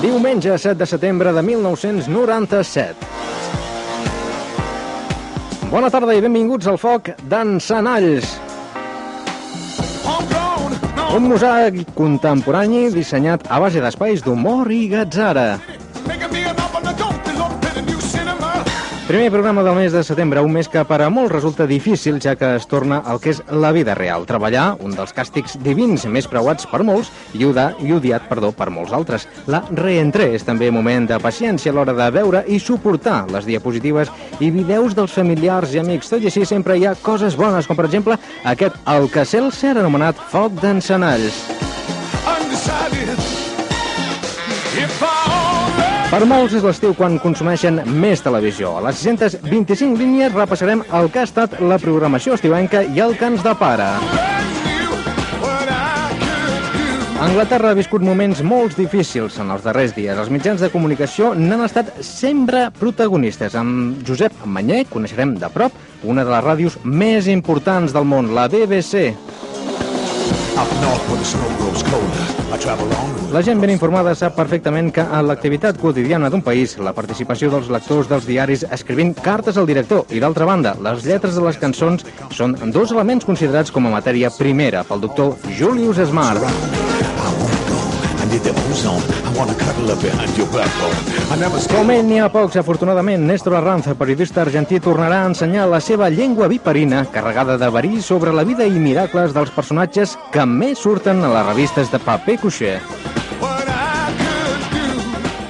Diumenge 7 de setembre de 1997. Bona tarda i benvinguts al foc d'Encenalls. Un mosaic contemporani dissenyat a base d'espais d'humor i gatzara. Primer programa del mes de setembre, un mes que per a molts resulta difícil, ja que es torna al que és la vida real. Treballar, un dels càstigs divins més preuats per molts i, odiar, i odiat perdó, per molts altres. La reentré és també moment de paciència a l'hora de veure i suportar les diapositives i videus dels familiars i amics. Tot i així, sempre hi ha coses bones, com per exemple aquest el que ser anomenat Foc d'Encenalls. Per molts és l'estiu quan consumeixen més televisió. A les 625 línies repassarem el que ha estat la programació estiuenca i el que ens depara. Anglaterra ha viscut moments molt difícils en els darrers dies. Els mitjans de comunicació n'han estat sempre protagonistes. Amb Josep Manyer coneixerem de prop una de les ràdios més importants del món, la BBC. La gent ben informada sap perfectament que en l'activitat quotidiana d'un país, la participació dels lectors dels diaris escrivint cartes al director i, d'altra banda, les lletres de les cançons són dos elements considerats com a matèria primera pel doctor Julius Smart. Com ell n'hi ha pocs, afortunadament, Néstor Arranz, periodista argentí, tornarà a ensenyar la seva llengua viperina, carregada de verí sobre la vida i miracles dels personatges que més surten a les revistes de paper cuixer.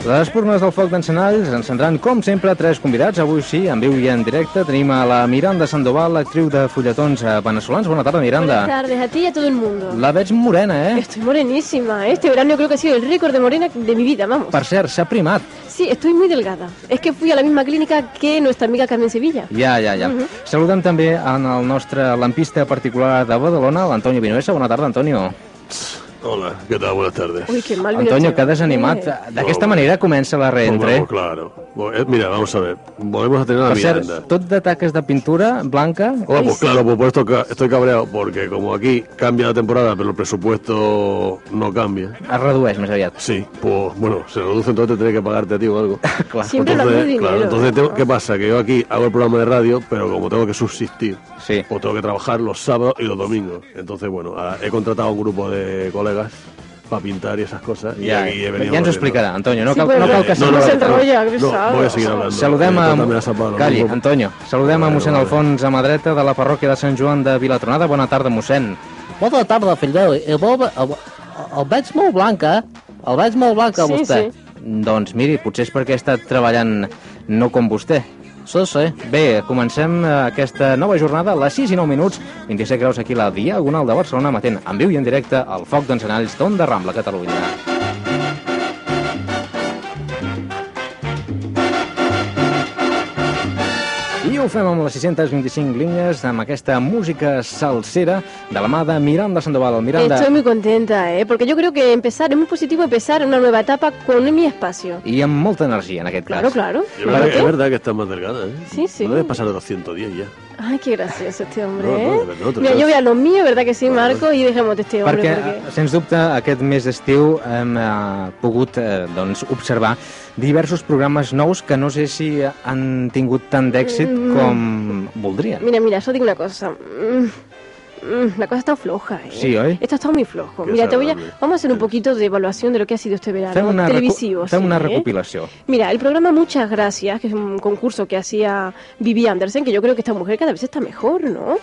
Les espurnes del foc d'encenalls encendran, com sempre, tres convidats. Avui sí, en viu i en directe, tenim a la Miranda Sandoval, actriu de fulletons eh, venezolans. Bona tarda, Miranda. Buenas tardes a ti y a todo el mundo. La veig morena, eh? Estoy morenísima. Este verano yo creo que ha sido el récord de morena de mi vida, vamos. Per cert, s'ha primat. Sí, estoy muy delgada. Es que fui a la misma clínica que nuestra amiga Carmen Sevilla. Ja, ja, ja. Mhm. Saludem també en el nostre lampista particular de Badalona, l'Antonio Vinuesa. Bona tarda, Antonio. Hola, ¿qué tal? Buenas tardes. Uy, qué mal Antonio, que chaval. desanimat. D'aquesta No, manera comença la reentre. claro. Eh, Mira, vamos a ver. Volvemos a tener a Per cert, Miranda. tot de taques de pintura blanca. Hola, pues claro, pues por esto estoy cabreado, porque como aquí cambia la temporada, pero el presupuesto no cambia. Es redueix més aviat. Sí, pues bueno, se reduce, entonces tendré que pagarte a ti o algo. Clar. Siempre de dinero. claro, entonces tengo- ¿qué pasa? Que yo aquí hago el programa de radio, pero como tengo que subsistir, Sí. pues tengo que trabajar los sábados y los domingos. Entonces, bueno, a- he contratado a un grupo de colegas para pintar y esas cosas. y Ja, aquí he venido ja ens ho explicarà, Antonio. No Sí, cal, no cal que no, no, se enrolla, no, que no, voy a seguir hablando. Saludem a... Calli, no? Antonio. Saludem a mossèn vale. Alfons a mà dreta de la parròquia de Sant Joan de Vilatronada. Bona tarda, mossèn. Bona tarda, fill meu. El, el, el, veig molt blanc, eh? El veig molt blanc, a Sí, vostè. sí. Doncs miri, potser és perquè he estat treballant no com vostè. Sí, sí. Bé, comencem eh, aquesta nova jornada a les 6 i 9 minuts, 27 graus aquí a la Diagonal de Barcelona, matent en viu i en directe el foc d'encenalls d'Onda Rambla, Catalunya. Ho fem amb les 625 línies, amb aquesta música salsera de la mà de Miranda Sandoval. Miranda, Estoy muy contenta, ¿eh? Porque yo creo que empezar, es muy positivo empezar una nueva etapa con mi espacio. i amb molta energia, en aquest Claro, cas. claro. Es verdad, es verdad que estás más delgada, ¿eh? Sí, sí. No debes pasar de los 110 ya. Ay, qué gracioso este hombre, No, no, ¿eh? no Mira, creas. yo voy a lo mío, ¿verdad que sí. Marco? Y dejemos de este hombre, Perquè, porque... sens dubte, aquest mes d'estiu hem eh, pogut eh, doncs, observar diversos programes nous que no sé si han tingut tant d'èxit Mm. com voldrien. Mira, mira, yo digo una cosa. Mm, la cosa está floja, ¿eh? Sí, ¿hoy? Esto está muy flojo. Qué Mira, te voy a... Vamos a hacer un poquito de evaluación de lo que ha sido este verano. Fem una, recu- televisivo, fem sí, una ¿eh? recopilació. Mira, el programa Muchas Gracias, que es un concurso que hacía Vivi Andersen, que yo creo que esta mujer cada vez está mejor, ¿no?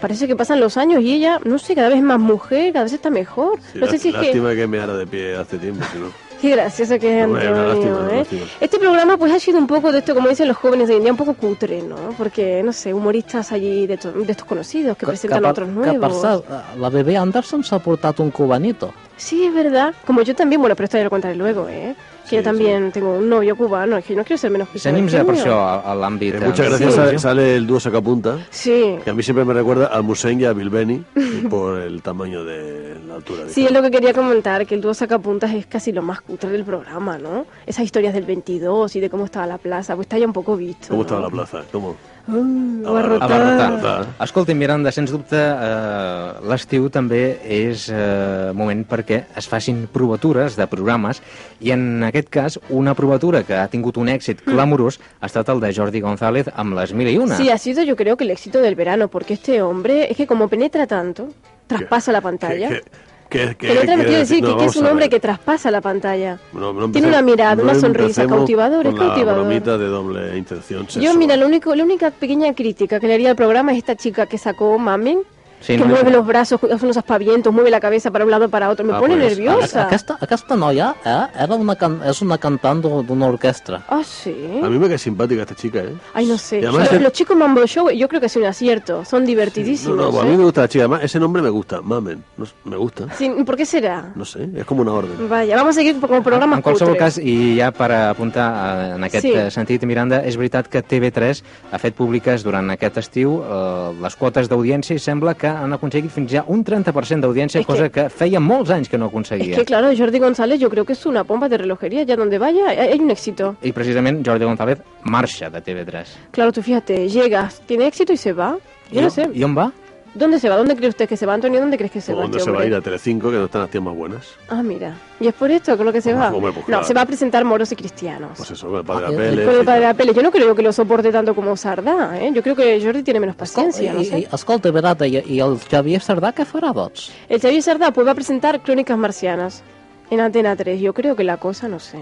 Parece que pasan los años y ella, no sé, cada vez es más mujer, cada vez está mejor. Sí, no sé si es que... lástima que... me hará de pie hace tiempo, si no. Qué gracioso que es Antonio, lástima, ¿eh? lástima. Este programa pues ha sido un poco de esto, como dicen los jóvenes de hoy en día, un poco cutre, ¿no? Porque, no sé, humoristas allí de, to- de estos conocidos que, presentan a otros nuevos. eh, la bebé Anderson s'ha portat un cubanito. Sí, es verdad. Como yo también, bueno, pero esto ya lo contaré luego, ¿eh? Que Sí, yo también tengo un novio cubano, es que no quiero ser menos Si anem ja per això a, a l'àmbit... Eh, muchas gracias. Sale, el dúo Sacapunta, Sí. que a mí siempre me recuerda al Musén y a Bilbeni por el tamaño de la altura. Sí, es lo que quería comentar, que el dúo sacapuntas es casi lo más cutre del programa, ¿no? Esas historias del 22 y de cómo estaba la plaza, pues está ya un poco visto. ¿Cómo ¿no? estaba la plaza? ¿Cómo? Uh, A abarrotar. Abarrotar. Escolti, Miranda, sens dubte, eh, l'estiu també és eh, moment perquè es facin provatures de programes i en aquest cas una provatura que ha tingut un èxit clamorós ha estat el de Jordi González amb les Mil i Una. Sí, ha sido yo creo que el éxito del verano, porque este hombre es que como penetra tanto, traspasa la pantalla. ¿Qué, qué, qué, Pero otra quiero decir No, que, que es un hombre que traspasa la pantalla. No, no Tiene una mirada, una sonrisa cautivadora, es cautivador. de doble intención Yo, sexual. mira, lo único, la única pequeña crítica que le haría al programa es esta chica que sacó Mamen, Sí, que no, mueve no. los brazos, hace unos aspavientos, mueve la cabeza para un lado para otro. Me Ah, pone pues, nerviosa. Aquesta, aquesta noia eh, era una can... és una cantant d'un- d'una orquestra. Ah, sí. A mí me cae simpática esta chica, ¿eh? Ay, no sé. Además Yo- es- Los chicos Mambo Show, yo creo que es un acierto. Son No, divertidísimos. no, a ¿eh? mí me gusta la chica. Además, ese nombre me gusta, Mamen. No me gusta. Sí, ¿Por qué será? No sé, es como una orden. Vaya, vamos a seguir como programa En qualsevol cas, i ja per apuntar eh, en aquest Sí. sí. sentit, Miranda, és veritat que TV3 ha fet públiques durant aquest estiu eh, les quotes d'audiència i sembla que han aconseguit fins ja un 30% d'audiència, És que- cosa que... feia molts anys que no Es aconseguia. que claro, Jordi González yo creo que es una pompa de relojería, ya donde vaya hay, hay un éxito. I precisament Jordi González marxa de TV3. Claro, tú fíjate, llegas, tiene éxito y se va. Yo no sé. I on va? ¿Dónde se va? ¿Dónde cree usted que se va, Antonio? ¿Dónde crees que se va ¿Dónde este se va a ir a Telecinco, que no están las tías más buenas? Ah, mira. ¿Y es por esto con lo que se va? hombre, pues no, claro. se va a presentar moros y cristianos. Pues eso, con el padre Ah, de eh, Pérez. Con el y padre de la Pele. Yo no creo que lo soporte tanto como Sardá, ¿eh? Yo creo que Jordi tiene menos paciencia, no I, sé. i, escolta, Berata, i, i el Xavier Sardà què farà, doncs? El Xavier Sardá pues va a presentar Crónicas Marcianas en Antena 3. Yo creo que la cosa, no sé.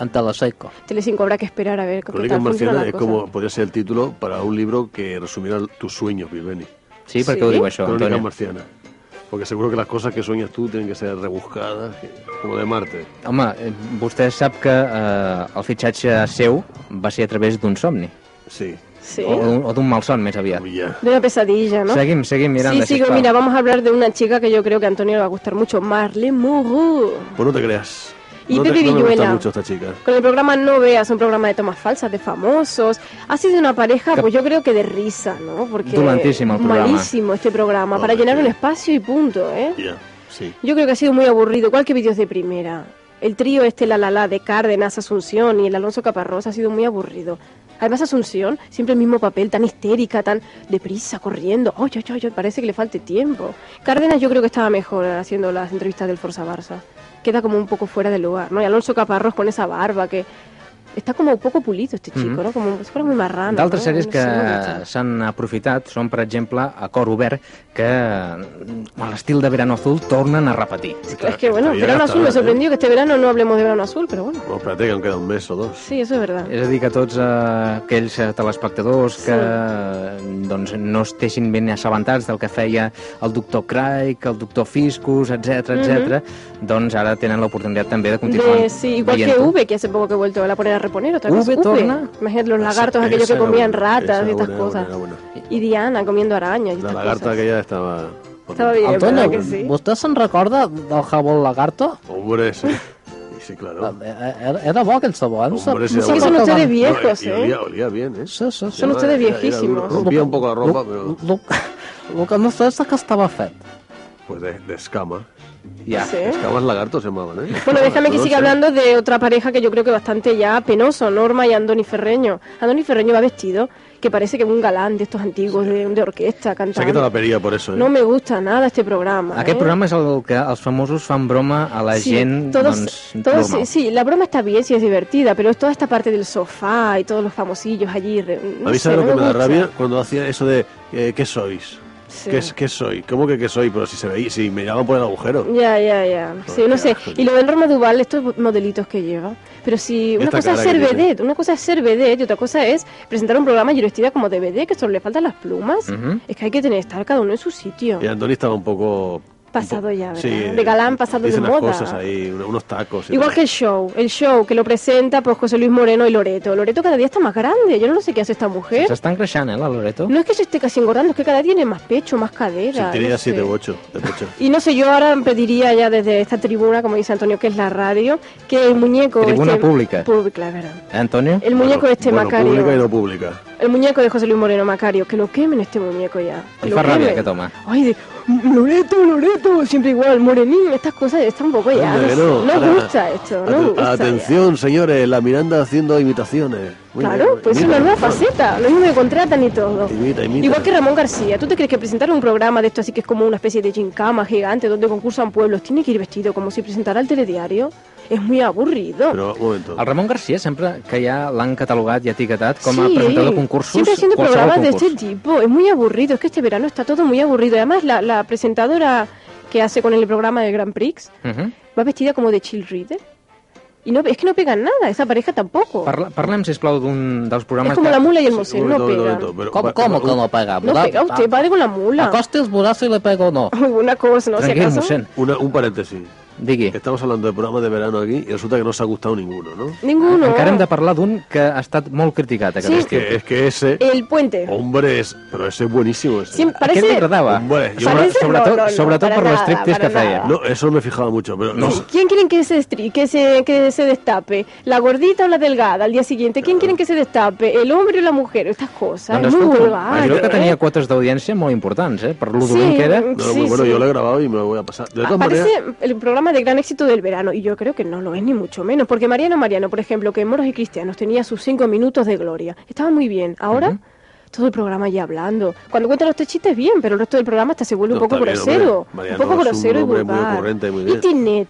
En Teleseco. Telecinco habrá que esperar a ver qué Crónicas Marcianas la es cosa. como, podría ser el título para un libro que resumiera tus sueños, Bilbeni. Sí, per Sí? què ho diu això, Crónicas Antonio? Marcianas. Porque seguro que las cosas que sueñas tú tienen que ser rebuscadas, que- como de Marte. Home, eh, vostè sap que eh, el fitxatge seu va ser a través d'un somni. Sí. Sí. O d'un- o d'un malson, més aviat. Ya. De una pesadilla, ¿no? Seguim, seguim, Miranda, sí, sí, sisplau. mira, vamos a hablar de una chica que yo creo que a Antonio le va a gustar mucho, Marlene Moreau. Pues no te creas. Y no, te, Pepe no me gusta Villuela. mucho esta chica. Con el programa No Veas, un programa de tomas falsas, de famosos. Ha sido una pareja, pues yo creo que de risa, ¿no? Porque programa. malísimo este programa, para Hombre, llenar un espacio y punto, ¿eh? Sí. Yo creo que ha sido muy aburrido, igual que vídeos de primera. El trío este, la la la, de Cárdenas, Asunción y el Alonso Caparrós ha sido muy aburrido. Además, Asunción, siempre el mismo papel, tan histérica, tan deprisa, corriendo. Ay, ay, ay, parece que le falte tiempo. Cárdenas yo creo que estaba mejor haciendo las entrevistas del Forza Barça. Queda como un poco fuera de lugar, ¿no? Y Alonso Caparrós con esa barba que... Está como un poco pulido este chico, Mhm. ¿no? Como si fuera muy marrano. D'altres ¿no? sèries No que s'han aprofitat són, per exemple, a Cor Obert, que mm, a l'estil de Verano Azul tornen a repetir. Es que bueno, Verano Azul me sorprendió que este verano no hablemos de Verano Azul, pero bueno. No, espérate que aún queda un mes o dos. Sí, eso es verdad. És a dir, que tots eh, aquells eh, telespectadors que doncs, no estiguessin ben assabentats del que feia el doctor Craig, el doctor Fiscus, etc etc, doncs ara tenen l'oportunitat també de continuar De, sí, igual que. V, que hace poco que he vuelto a la poner a reponer otra. V torna. Imagínate los lagartos, Esa- aquellos que esa era comían buena, ratas y estas buena, cosas. buena. Y Diana comiendo arañas y La estas lagarta cosas. aquella estaba... Estaba bien, Antonio, ¿verdad que sí? vostè se'n recorda del jabón lagarto? Hombre, sí. Sí, claro. Eh, Era, era bo aquell sabó, eh? No sé- Hombre, sí, no bueno. per Son ustedes viejos, y ¿eh? olía, olía bien, ¿eh? Sí, sí, sí. Son ustedes viejísimos. Rompía un poco la ropa, Lo, pero... lo, lo que no sé és què estava fet. Pues de, de escamas. Ja. Sí. Escamas lagartos se llamaban, ¿eh? Bueno, déjame que No siga sé. hablando de otra pareja que yo creo que bastante ya penoso, Norma y Andoni Ferreño. Andoni Ferreño va vestido que parece que es un galán de estos antiguos de, de orquesta Se ha quitado cantando. la perilla por eso, ¿eh? No me gusta nada este programa. Aquest ¿eh? programa és el que els famosos fan broma a la Sí, gent todos, doncs, todos- normal. sí, la broma está bien, sí es divertida, pero es toda esta parte del sofá y todos los famosillos allí. No a mí sé, sabes no lo que me da rabia cuando hacía eso de eh, ¿qué sois? Sí. ¿Qué, ¿Qué soy? ¿Cómo que qué soy? Pero si se veía, si me llaman por el agujero. Ya, ya, ya. Sí, no sé. Y lo de Norma Duval, estos modelitos que lleva. Pero si una Esta cosa es ser vedette, una cosa es ser vedette y otra cosa es presentar un programa y vestida como de vedette, que solo le faltan las plumas. Ujú. Es que hay que tener, estar cada uno en su sitio. Y Antoni estaba un poco... Pasado ya, ¿verdad? Sí, De galán, pasado de unas moda. cosas ahí, un- unos tacos. Igual tal. que el show, el show que lo presenta pues José Luis Moreno y Loreto. Loreto cada día está más grande, yo no sé qué hace esta mujer. S'estan creixant, eh, la Loreto? No es que se esté casi engordando, es que cada día tiene más pecho, más cadera. Sentiría no 7 sé. u 8 de pecho. Y no sé, yo ahora pediría ya desde esta tribuna, como dice Antonio, que es la radio, que el muñeco... Tribuna este, pública. Pública, es verdad. Eh, Antonio? El muñeco Bueno, este bueno, Macario. pública y no pública. El muñeco de José Luis Moreno Macario, que lo quemen este muñeco ya. que lo quemen. aquest home. Ay, de Loreto, Loreto, siempre igual, morenín, estas cosas están un poco ya. Hombre, no, no. no Ahora- gusta esto, no gusta. ya. Atención, señores, la Miranda haciendo imitaciones. Muy Claro, bien, pues es una nueva faceta, lo mismo me contratan y todo. Imita, imita. Igual que Ramón García, ¿tú te crees que presentar un programa de esto así que es como una especie de gincama gigante donde concursan pueblos tiene que ir vestido como si presentara el telediario? Es muy aburrido. Pero, un momento. El Ramon Garcia sempre que ja l'han catalogat i etiquetat com a Sí, presentador de concursos, Siempre haciendo programas de este tipo. Es muy aburrido. Es que este verano está todo muy aburrido. Además, la, la presentadora que hace con el programa del Grand Prix Uh va vestida como de chill reader. Y no, es que no pegan nada. Esa pareja tampoco. Parla, parlem, sisplau, d'un dels programes es como que... la mula y el momento, No un momento, pegan. un momento, pero- ¿Cómo, pa- cómo pa- que no pega? No pega usted, padre con la mula. Acoste el burazo y le pego no. Ay, una cosa, ¿no? Si Tranquil, acaso. Una- un paréntesis. Digui. Estamos hablando de programas de verano aquí y resulta que no os ha gustado ninguno, ¿no? Ninguno. Encara hem de parlar d'un que ha estat molt criticat aquest Sí. Es estiu. que, es que ese... El puente. Hombre, es, pero ese es buenísimo. Ese. Siempre- Aquest parece... m'agradava. Hombre, yo- Sobre, Parece- sobretot, no, no, no, sobretot para per nada, l'estriptease que para feia. nada. No, eso me fijaba mucho, pero no. ¿Quién quieren que se, destri que, se, que se destape? ¿La gordita o la delgada al día siguiente? ¿Quién quieren que se destape? ¿El hombre o la mujer? Estas cosas. Doncs es muy escolta, vulgar. jo crec que tenia quotes d'audiència molt importants, eh? Per lo Sí, dolent que era. No, Sí, bueno, sí. yo lo he grabado y me lo voy a pasar. De todas maneras, Parece el programa de gran éxito del verano y yo creo que no lo es ni mucho menos, porque Mariano Mariano, por ejemplo, que en Moros y Cristianos tenía sus cinco minutos de gloria, estaba muy bien. Ahora todo el programa ya hablando. Cuando cuentan los tres chistes bien, pero el resto del programa hasta se vuelve No, un poco grosero, un poco grosero y muy vulgar. y muy y bien. Tinet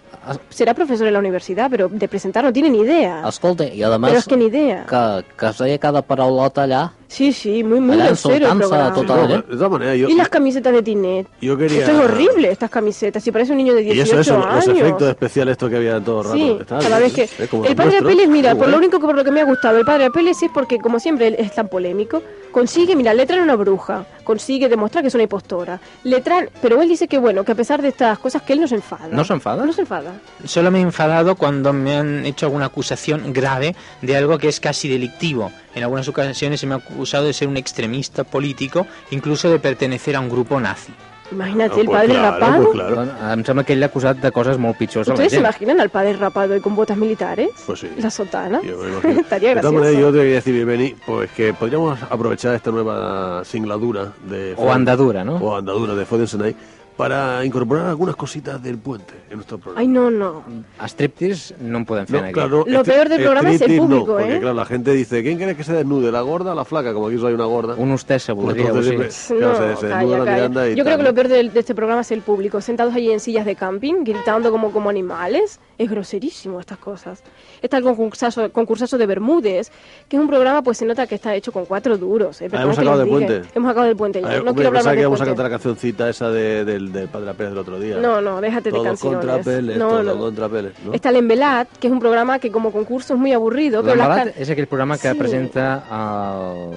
será profesor en la universidad, pero de presentar no tiene ni idea. Escolta, i a Pero es que ni idea. que, que es deia cada paraulota allà, Sí, sí, muy, muy grosero el programa. total, ¿eh? de todas maneras, yo, Y las camisetas de Tinet. yo quería. Esto es horrible, estas camisetas. Si parece un niño de Y 18 eso, eso, años. los efectos especiales estos que había todo el rato. Sí, Está cada vez que... Como El padre nuestros. Apeles, mira, Muy por lo único que por lo que me ha gustado, el padre Apeles es porque, como siempre, él es tan polémico, consigue, mira, le traen una bruja, consigue demostrar que es una impostora, le traen... Pero él dice que, bueno, que a pesar de estas cosas, que él no se enfada. ¿No se enfada? No se enfada. Solo me he enfadado cuando me han hecho alguna acusación grave de algo que es casi delictivo. En algunas ocasiones se me ha acusado de ser un extremista político, incluso de pertenecer a un grupo nazi. Imagínate, Ah, el pues padre claro, rapado. pues claro. Doncs, em sembla que ell l'ha acusat de coses molt pitjors ¿Ustedes se imaginan al padre rapado y con botas militares? Pues sí. La sotana. Estaría de todas gracioso. maneras, yo te quería decir, Beni, pues que podríamos aprovechar esta nueva singladura de. O andadura, no? O andadura de Foden Senai para incorporar algunas cositas del puente en nuestro programa. Ay, no, no. A striptease no en podem fer No, claro, Lo peor del programa es el striptease no, público, porque ¿eh? claro, la gente dice, ¿quién quiere que se desnude? ¿La gorda o la flaca? Como aquí solo hay una gorda. Un Pues o entonces sigui. siempre- Claro, No, se- se calla, desnuda la calla. Miranda y Yo creo tal, que lo peor del- de, este programa es el público, sentados allí en sillas de camping, gritando como, como animales. Es groserísimo estas cosas. Está el concursazo, concursazo de Bermúdez, que es un programa, pues se nota que está hecho con cuatro duros. ¿eh? Ah, hemos les del puente. Hemos acabado del puente ya. A ver, no hombre, quiero hablar más que íbamos a cantar la cancioncita esa de, del, del Padre Pérez del otro día. No, no, déjate de todo canciones. contra Pérez, No, todo no. contra Pérez, ¿no? Está el Embelat, que es un programa que como concurso es muy aburrido. Pero las és aquell programa que Sí. presenta el-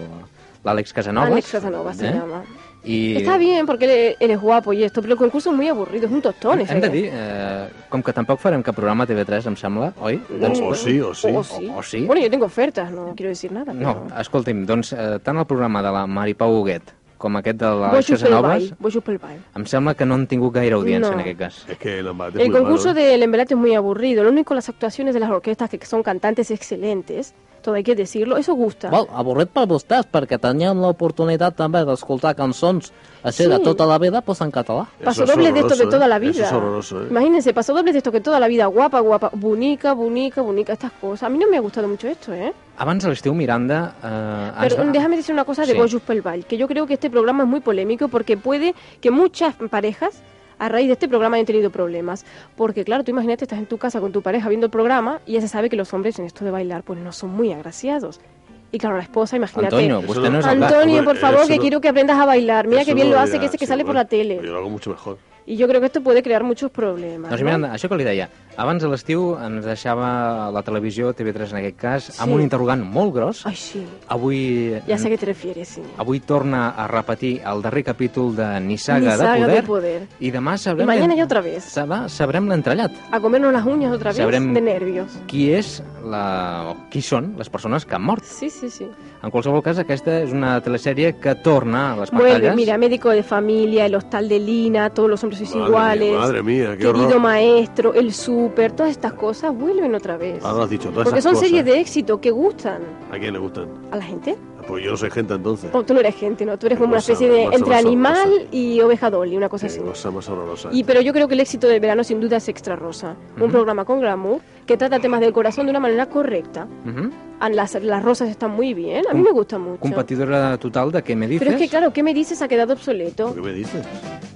l'Àlex Casanovas. Alex Casanova se eh? llama. I Está bien porque él, él es guapo y esto, pero el concurso es muy aburrido, es un tostón. hem de dir, eh, com que tampoc farem cap programa a TV3, em sembla, oi? O, o sí, o sí. O sí. O- o sí. Bueno, yo tengo ofertas, no quiero decir nada. No, pero- escolti'm, doncs eh, tant el programa de la Mari Pau Huguet com aquest de voy pel ball. em sembla que no han tingut gaire audiència No. en aquest cas. Es que el embate El concurso malo, ¿eh? del Embelate es muy aburrido. Lo único, las actuaciones de las orquestas que son cantantes excelentes, todo hay que decirlo, eso gusta. Well, avorrit per vostès, perquè teníem l'oportunitat també d'escoltar cançons així Sí. de tota la vida, pues en català. Paso Eso es de esto de toda ¿eh? la Eso vida. es horroroso, ¿eh? Imagínense, paso dobles de esto que toda la vida, guapa, guapa, bonica, bonica, bonica, estas cosas. A mí no me ha gustado mucho esto, ¿eh? Abans a l'estiu Miranda... Eh, ens Pero va- déjame decir una cosa de Sí. Boyus Pelval, que yo creo que este programa es muy polémico porque puede que muchas parejas a raíz de este programa hayan tenido problemas. Porque claro, tú imagínate, estás en tu casa con tu pareja viendo el programa y ya se sabe que los hombres en esto de bailar pues no son muy agraciados. Y claro, la esposa, imagínate. Antonio, vostè no-. Antonio, por favor, que quiero que aprendas a bailar. Mira qué bien lo hace, que ese que sale por la tele. Yo lo hago mucho mejor. Y yo creo que esto puede crear muchos problemas. Doncs ¿no? Miranda, això que li deia, abans a l'estiu ens deixava la televisió, TV3 en aquest cas, amb Sí. un interrogant molt gros. Ay, sí. Avui, Ya sé a qué te refieres, sí. avui torna a repetir el darrer capítol de Nissaga, Nissaga de, de poder, poder. i demà sabrem... mañana l'en- ya otra vez. Sabrem l'entrellat. A comernos las uñas otra vez Sabrem- de nervios. Qui és la... qui són les persones que han mort. Sí, sí, sí. En qualsevol cas, aquesta és una telesèrie que torna a les Vuelve, pantalles. mira, médico de familia, el hostal de Lina, todos los hombres sois Madre iguales. mía, madre mía, qué querido horror. maestro, el súper, todas estas cosas vuelven otra vez. Ahora lo has dicho, todas Porque esas son cosas. series de éxito que gustan ¿A quién le gustan? a la gente. Pues yo no soy gente entonces. Oh, tú no eres gente, ¿no? Tú eres como una especie de entre animal y oveja dolly, una cosa Qué así. cosa más horrorosa. Y, pero yo creo que el éxito del verano sin duda es Extra Rosa, un programa con glamour que trata temas del corazón de una manera correcta. Mhm. Ah, Las, las rosas están muy bien, a mí me gusta mucho. Competidora total de què me dices? Pero es que claro, ¿qué me dices? Ha quedado obsoleto. ¿Qué me dices?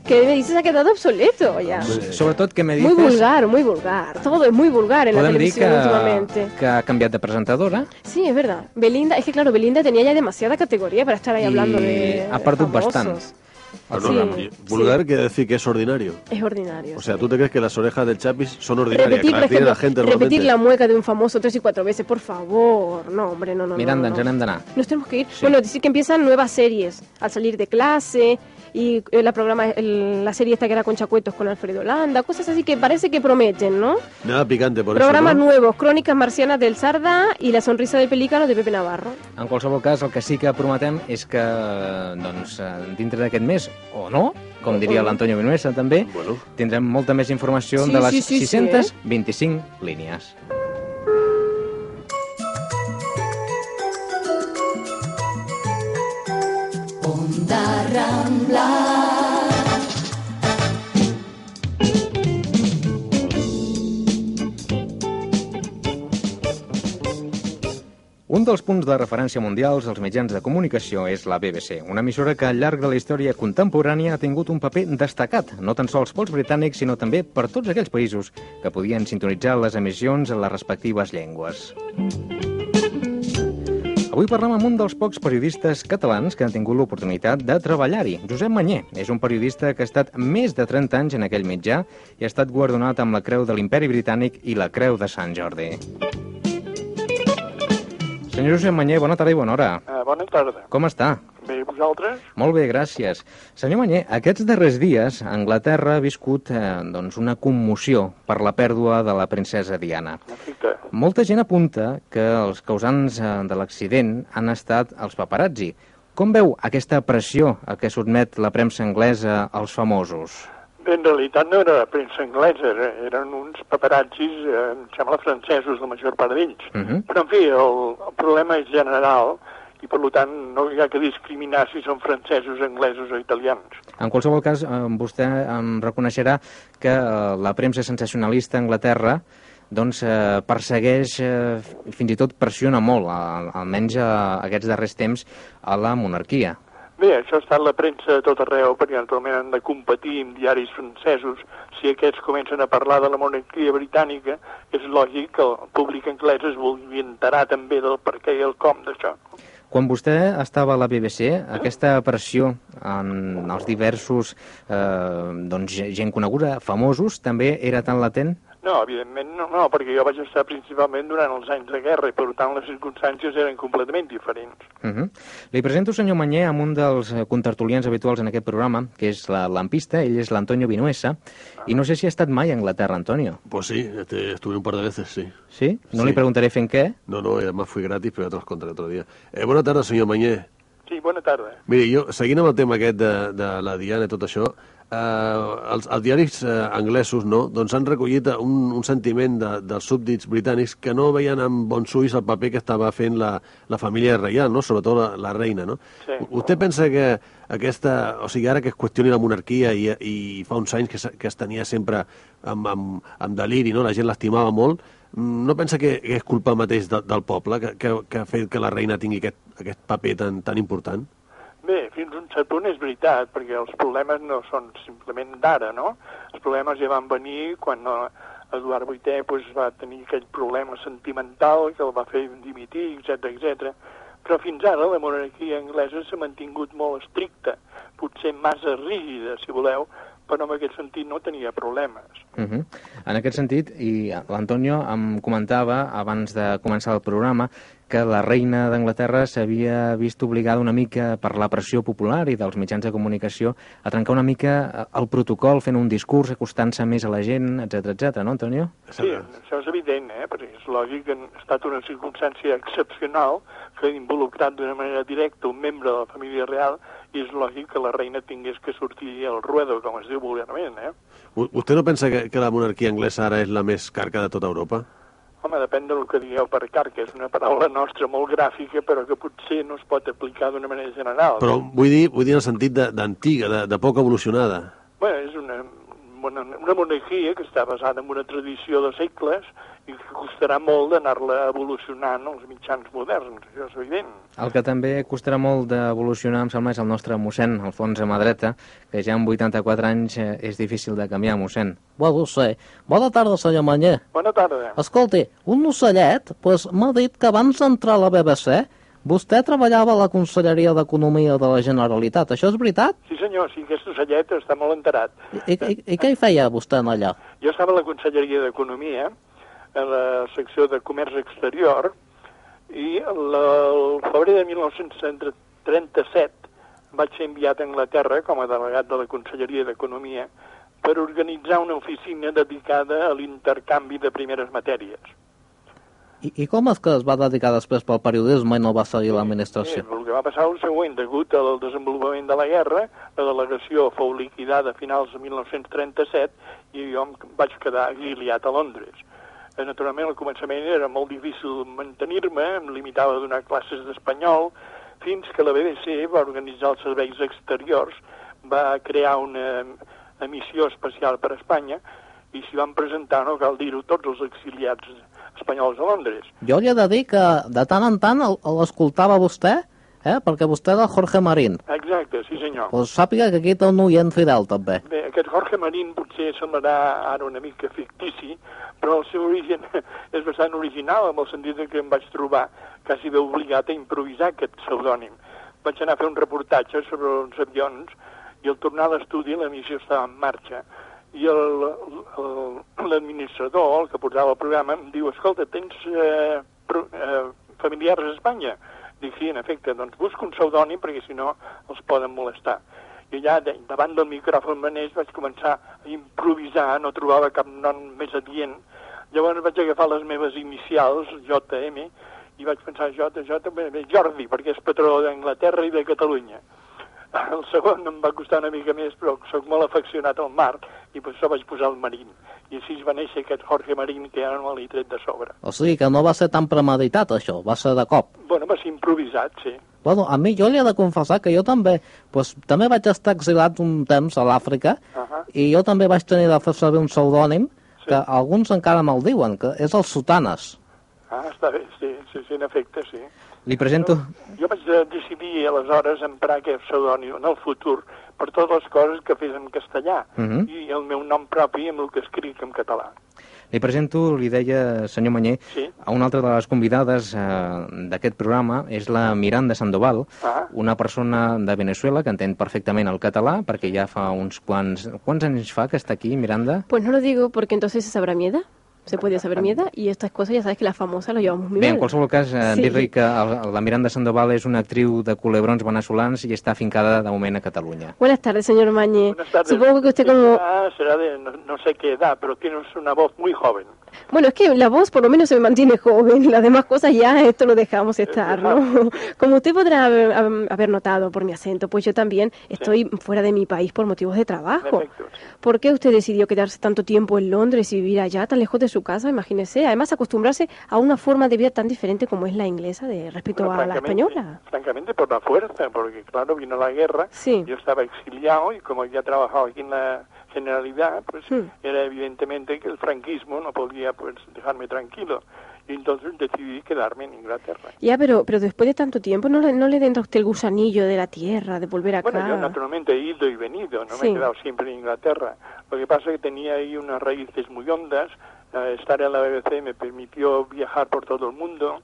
¿Qué me dices? Ha quedado obsoleto ya. Sobretot què me dices... Muy vulgar, muy vulgar. Todo es muy vulgar en la dir que, televisión últimamente. que ha canviat de presentadora Sí, es verdad. Belinda, es que claro, Belinda tenía ya demasiada categoría para estar ahí Y hablando de. ha perdut famosos. bastant. Ah, Sí, vulgar quiere decir que es ordinario. Es ordinario. O sea, ¿tú te crees que las orejas del Chapis son ordinarias? repetir, tiene ejemplo, la gente repetir la mueca de un famoso tres y cuatro veces, por favor. No, hombre, no, no. no, Miranda, no, no. Nos tenemos que ir. Bueno, decir que empiezan nuevas series al salir de clase y eh, la programa el- la serie esta que era con Chacuetos con Alfredo Landa, cosas así que parece que prometen, ¿no? Nada picante por Programas eso, ¿no? nuevos, Crónicas Marcianas del Sarda y La Sonrisa del Pelícano de Pepe Navarro. En qualsevol cas, el que sí que prometem és que doncs, eh, dintre d'aquest mes, o no, com diria l'Antonio Vinuesa també, Bueno, tindrem molta més informació Sí, de les sí, sí, sí, 625 línies. Un dels punts de referència mundials dels mitjans de comunicació és la BBC, una emissora que al llarg de la història contemporània ha tingut un paper destacat, no tan sols pels britànics, sinó també per tots aquells països que podien sintonitzar les emissions en les respectives llengües. Avui parlem amb un dels pocs periodistes catalans que han tingut l'oportunitat de treballar-hi. Josep Manyer és un periodista que ha estat més de 30 anys en aquell mitjà i ha estat guardonat amb la Creu de l'Imperi Britànic i la Creu de Sant Jordi. Senyor Josep Manyer, bona tarda i bona hora. Uh, bona tarda. Com està? Bé, vosaltres? Molt bé, gràcies. Senyor Manyer, aquests darrers dies Anglaterra ha viscut eh, doncs, una commoció per la pèrdua de la princesa Diana. Efecte. Molta gent apunta que els causants eh, de l'accident han estat els paparazzi. Com veu aquesta pressió a què sotmet la premsa anglesa als famosos? En realitat no era la premsa anglesa, eren uns paparazzis, eh, em sembla francesos, la major part d'ells. Uh -huh. Però, en fi, el, el problema és general i, per tant, no hi ha que discriminar si són francesos, anglesos o italians. En qualsevol cas, eh, vostè em reconeixerà que eh, la premsa sensacionalista a Anglaterra doncs, eh, persegueix, eh, fins i tot pressiona molt, al- almenys eh, aquests darrers temps, a la monarquia. Bé, això ha estat la premsa a tot arreu, perquè naturalment han de competir amb diaris francesos. Si aquests comencen a parlar de la monarquia britànica, és lògic que el públic anglès es vulgui enterar també del per què i el com d'això. Quan vostè estava a la BBC, aquesta pressió en els diversos eh, doncs, gent coneguda, famosos, també era tan latent? No, evidentment no, no, perquè jo vaig estar principalment durant els anys de guerra i per tant les circumstàncies eren completament diferents. Uh -huh. Li presento, senyor Manyer, amb un dels eh, contertulians habituals en aquest programa, que és la lampista, ell és l'Antonio Vinuesa, i no sé si ha estat mai a Anglaterra, Antonio. Pues sí, este, estuve un par de veces, sí. Sí? No Sí. li preguntaré fent què. No, no, además fui gratis, pero ya te los contaré otro día. Eh, bona tarda, senyor Mañé. Sí, bona tarda. Miri, jo, seguint amb el tema aquest de, de la Diana i tot això, eh, els, els diaris eh, anglesos no, doncs han recollit un, un sentiment de, dels súbdits britànics que no veien amb bons ulls el paper que estava fent la, la família reial, no? sobretot la, la reina. No? Sí. Vostè pensa que aquesta, o sigui, ara que es qüestioni la monarquia i, i fa uns anys que, se- que es tenia sempre amb, amb, amb deliri, no? la gent l'estimava molt, mm, no pensa que, que és culpa mateix de, del poble que, que, que ha fet que la reina tingui aquest, aquest paper tan, tan important? Bé, fins a un cert punt és veritat, perquè els problemes no són simplement d'ara, no? Els problemes ja van venir quan eh, Eduard VIII pues, va tenir aquell problema sentimental que el va fer dimitir, etc etc. Però fins ara la monarquia anglesa s'ha mantingut molt estricta, potser massa rígida, si voleu, però en aquest sentit no tenia problemes. Uh -huh. En aquest sentit, i l'Antonio em comentava, abans de començar el programa, que la reina d'Anglaterra s'havia vist obligada una mica per la pressió popular i dels mitjans de comunicació a trencar una mica el protocol, fent un discurs, acostant-se més a la gent, etc etc, no, Antonio? Sí, això és evident, eh? perquè és lògic que ha estat una circumstància excepcional que ha involucrat d'una manera directa un membre de la família real i és lògic que la reina tingués que sortir al ruedo, com es diu vulgarment. Eh? Vostè no pensa que, que la monarquia anglesa ara és la més carca de tota Europa? Home, depèn del que digueu per car, que és una paraula nostra molt gràfica, però que potser no es pot aplicar d'una manera general. Però vull dir, vull dir en el sentit de- d'antiga, de, de poc evolucionada. Bueno, és una, una, una monarquia que està basada en una tradició de segles i que costarà molt d'anar-la evolucionant als mitjans moderns, això és evident. El que també costarà molt d'evolucionar, em sembla, és el nostre mossèn, Alfons Amadreta, que ja amb 84 anys eh, és difícil de canviar, mossèn. Bueno, ho sé. Bona tarda, senyor Manyer. Bona tarda. Escolti, un ocellet pues, m'ha dit que abans d'entrar a la BBC vostè treballava a la Conselleria d'Economia de la Generalitat. Això és veritat? Sí senyor, sí, aquest ocellet està molt enterat. I, i, i què hi feia vostè en allà? Jo estava a la Conselleria d'Economia, a la secció de Comerç Exterior, i la, el febrer de 1937 vaig ser enviat a Anglaterra com a delegat de la Conselleria d'Economia per organitzar una oficina dedicada a l'intercanvi de primeres matèries. I, I com és que es va dedicar després pel periodisme i no va seguir Sí, l'administració? el que va passar el següent, degut al desenvolupament de la guerra, la delegació fou liquidada a finals de 1937 i jo em vaig quedar exiliat a Londres. Eh, Naturalment, al començament era molt difícil mantenir-me, em limitava a donar classes d'espanyol, fins que la BBC va organitzar els serveis exteriors, va crear una emissió especial per a Espanya i s'hi van presentar, no cal dir-ho, tots els exiliats espanyols a Londres. Jo li he de dir que de tant en tant l'escoltava vostè, eh? perquè vostè era Jorge Marín. Exacte, sí senyor. Pues sàpiga que aquí té un oient fidel, també. Bé, aquest Jorge Marín potser semblarà ara una mica fictici, però el seu origen és bastant original, en el sentit que em vaig trobar quasi bé obligat a improvisar aquest pseudònim. Vaig anar a fer un reportatge sobre uns avions i al tornar a l'estudi la missió estava en marxa i el- el- l'administrador, el que portava el programa, em diu, escolta, tens eh, pro, eh, familiars a Espanya? Dic, sí, en efecte, doncs busca un pseudònim perquè si no els poden molestar. I allà, de, davant del micròfon maneix, vaig començar a improvisar, no trobava cap nom més adient. Llavors vaig agafar les meves inicials, JM, i vaig pensar, J, J, bé, Jordi, perquè és patró d'Anglaterra i de Catalunya. El segon em va costar una mica més, però sóc molt afeccionat al mar, i per això vaig posar el Marín. I així va néixer aquest Jorge Marín, que ara no l'he tret de sobre. O sigui que no va ser tan premeditat, això, va ser de cop. Bueno, va ser improvisat, sí. Bueno, a mi jo li he de confessar que jo també, pues, també vaig estar exilat un temps a l'Àfrica Ahà. i jo també vaig tenir de fer servir un pseudònim que alguns encara me'l diuen, que és el Sotanes. Ah, està bé, sí, sí, sí, en efecte, sí. Li presento... Jo vaig de- decidir aleshores emprar aquest pseudònim en el futur per totes les coses que fes en castellà Mhm. i el meu nom propi amb el que escric en català. Li presento, li deia, senyor Manyer, Sí. a una altra de les convidades eh, d'aquest programa, és la Miranda Sandoval, Ah. una persona de Venezuela que entén perfectament el català, perquè ja fa uns quants... Quants anys fa que està aquí, Miranda? Pues no lo digo porque entonces se sabrá mi edad. Se puede saber mi edad y estas cosas ya sabes que las famosas lo llevamos muy Bé, en qualsevol cas, eh, Sí. dir-li que el- la Miranda Sandoval és una actriu de culebrons venezolans i està afincada de moment a Catalunya. Buenas tardes, señor Mañé. Buenas tardes. Supongo que usted como... Ah, será de no, no sé qué edad, pero tienes una voz muy joven. Bueno, es que la voz por lo menos se me mantiene joven, las demás cosas ya esto lo dejamos estar, ¿no? Como usted podrá haber, haber notado por mi acento, pues yo también estoy fuera de mi país por motivos de trabajo. efecto, sí. ¿Por qué usted decidió quedarse tanto tiempo en Londres y vivir allá, tan lejos de su casa? Imagínese. Además, acostumbrarse a una forma de vida tan diferente como es la inglesa de respecto Bueno, a la española. Francamente por la fuerza, porque claro, vino la guerra, Sí. yo estaba exiliado y como ya trabajaba aquí en la Generalidad, pues Hmm. era evidentemente que el franquismo no podía pues dejarme tranquilo. Y entonces decidí quedarme en Inglaterra. Ya, pero, pero después de tanto tiempo, ¿no le, no le entra usted el gusanillo de la tierra, de volver acá? Bueno, yo naturalmente he ido y venido, no me Sí. he quedado siempre en Inglaterra. Lo que pasa es que tenía ahí unas raíces muy hondas. estar en la BBC me permitió viajar por todo el mundo.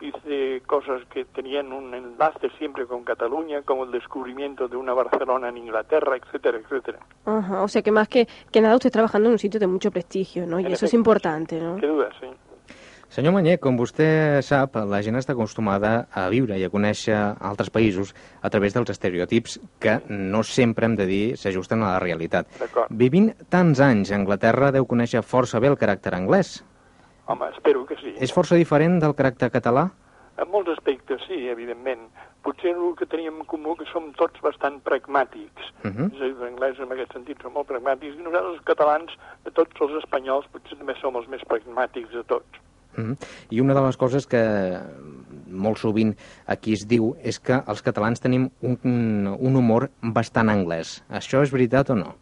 Hice cosas que tenían un enlace siempre con Cataluña, como el descubrimiento de una Barcelona en Inglaterra, etcétera, etcétera. Ajá, o sea que más que, que nada usted trabajando en un sitio de mucho prestigio, ¿no? Y En eso es efecto, importante, ¿no? Qué duda, sí. Senyor Manyer, com vostè sap, la gent està acostumada a viure i a conèixer altres països a través dels estereotips que no sempre, hem de dir, s'ajusten a la realitat. Vivint tants anys a Anglaterra, deu conèixer força bé el caràcter anglès. Home, espero que sí. És força diferent del caràcter català? En molts aspectes, sí, evidentment. Potser el que teníem en comú que som tots bastant pragmàtics. Mhm. És a dir, els anglesos en aquest sentit són molt pragmàtics i nosaltres els catalans, de tots els espanyols, potser també som els més pragmàtics de tots. Mm -hmm. I una de les coses que molt sovint aquí es diu és que els catalans tenim un, un humor bastant anglès. Això és veritat o no?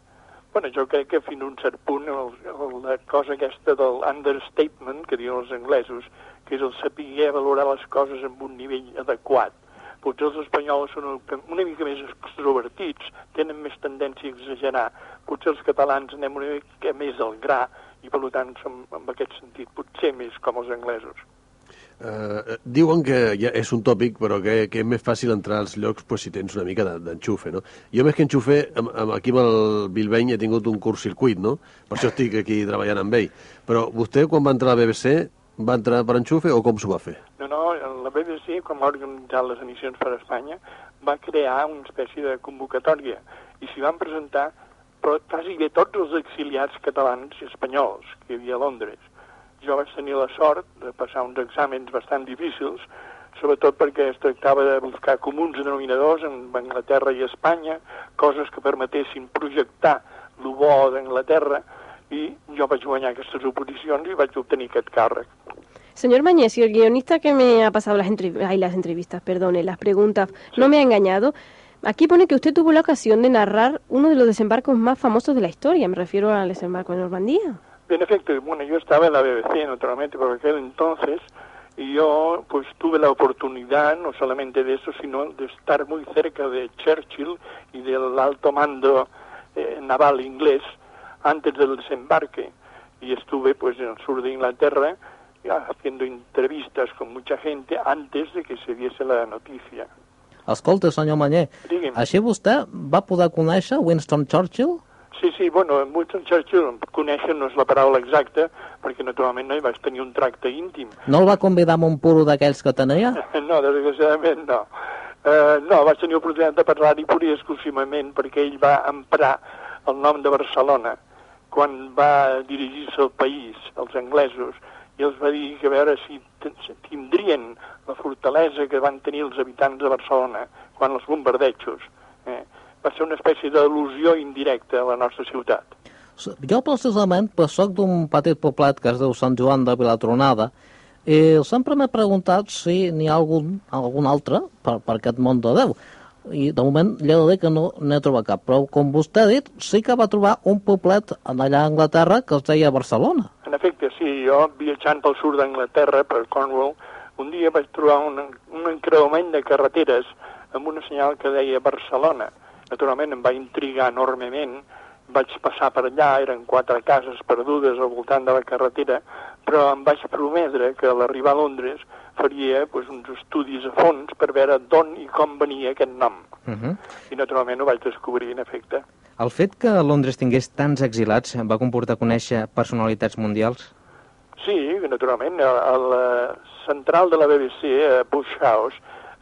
Bueno, jo crec que fins a un cert punt el, el, la cosa aquesta del understatement que diuen els anglesos, que és el saber valorar les coses amb un nivell adequat. Potser els espanyols són una mica més extrovertits, tenen més tendència a exagerar. Potser els catalans anem una mica més al gra i per tant som en aquest sentit potser més com els anglesos. Uh, diuen que ja és un tòpic, però que, que és més fàcil entrar als llocs pues, si tens una mica d'enxufe, no? Jo més que enxufe, amb, amb, aquí amb el Bilbeny he tingut un curs circuit, no? Per això estic aquí treballant amb ell. Però vostè, quan va entrar a la BBC, va entrar per enxufe o com s'ho va fer? No, no, la BBC, quan va organitzar les emissions per a Espanya, va crear una espècie de convocatòria i s'hi van presentar però quasi bé tots els exiliats catalans i espanyols que hi havia a Londres jo vaig tenir la sort de passar uns exàmens bastant difícils, sobretot perquè es tractava de buscar comuns denominadors en Anglaterra i Espanya, coses que permetessin projectar el bo d'Anglaterra, i jo vaig guanyar aquestes oposicions i vaig obtenir aquest càrrec. Señor Mañez, el guionista que me ha pasado las, entrev Ay, las entrevistas, perdone, las preguntas, sí. no me ha engañado. Aquí pone que usted tuvo la ocasión de narrar uno de los desembarcos más famosos de la historia, me refiero al desembarco de Normandía. En efecto, bueno, yo estaba en la BBC, naturalmente, por aquel entonces, y yo pues tuve la oportunidad no solamente de eso, sino de estar muy cerca de Churchill y del alto mando eh, naval inglés antes del desembarque. Y estuve pues en el sur de Inglaterra haciendo entrevistas con mucha gente antes de que se diese la noticia. Escolta, senyor Manyer, Digui'm. així vostè va poder conèixer Winston Churchill? Sí, sí, bueno, Winston Churchill, conèixer no és la paraula exacta, perquè naturalment no hi vaig tenir un tracte íntim. No el va convidar amb un puro d'aquells que tenia? no, desgraciadament no. Uh, no, vaig tenir oportunitat de parlar-hi pur i exclusivament perquè ell va emprar el nom de Barcelona quan va dirigir-se al país, als anglesos, i els va dir que a veure si tindrien la fortalesa que van tenir els habitants de Barcelona quan els bombardejos. Eh? Va ser una espècie d'al·lusió indirecta a la nostra ciutat. Jo precisament pues, soc d'un petit poblet que es diu Sant Joan de Vilatronada i sempre m'he preguntat si n'hi ha algun, algun altre per, per aquest món de Déu. I de moment li he de dir que no n'he trobat cap, però com vostè ha dit, sí que va trobar un poblet allà a Anglaterra que es deia Barcelona. En efecte, sí, jo viatjant pel sud d'Anglaterra, per Cornwall, un dia vaig trobar un, un encreuament de carreteres amb una senyal que deia Barcelona Naturalment em va intrigar enormement, vaig passar per allà, eren quatre cases perdudes al voltant de la carretera, però em vaig prometre que a l'arribar a Londres faria pues, uns estudis a fons per veure d'on i com venia aquest nom. Uh -huh. I naturalment ho vaig descobrir, en efecte. El fet que Londres tingués tants exilats va comportar conèixer personalitats mundials? Sí, naturalment. A la central de la BBC, a Bush House,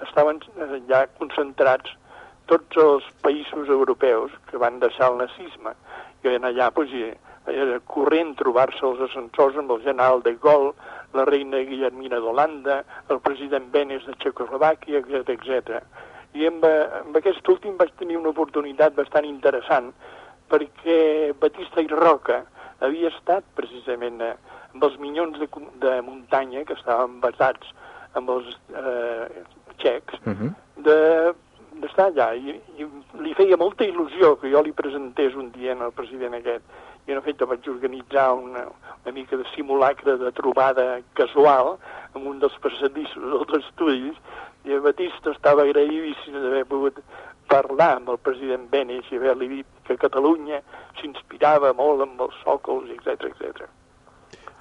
estaven eh, ja concentrats tots els països europeus que van deixar el nazisme. I en allà pues, era corrent trobar-se els ascensors amb el general de Gaulle, la reina Guillermina d'Holanda, el president Benes de Txecoslovàquia, etc etc. I amb, amb aquest últim vaig tenir una oportunitat bastant interessant perquè Batista i Roca havia estat precisament eh, amb els minyons de, de muntanya que estaven basats amb els eh, txecs, uh -huh. de d'estar allà i, i li feia molta il·lusió que jo li presentés un dia al president aquest i en efecte vaig organitzar una, una mica de simulacre de trobada casual en un dels passadissos dels estudis i Batista estava agraïdíssim d'haver pogut parlar amb el president Benes i haver-li dit que Catalunya s'inspirava molt amb els sòcols, etc etc.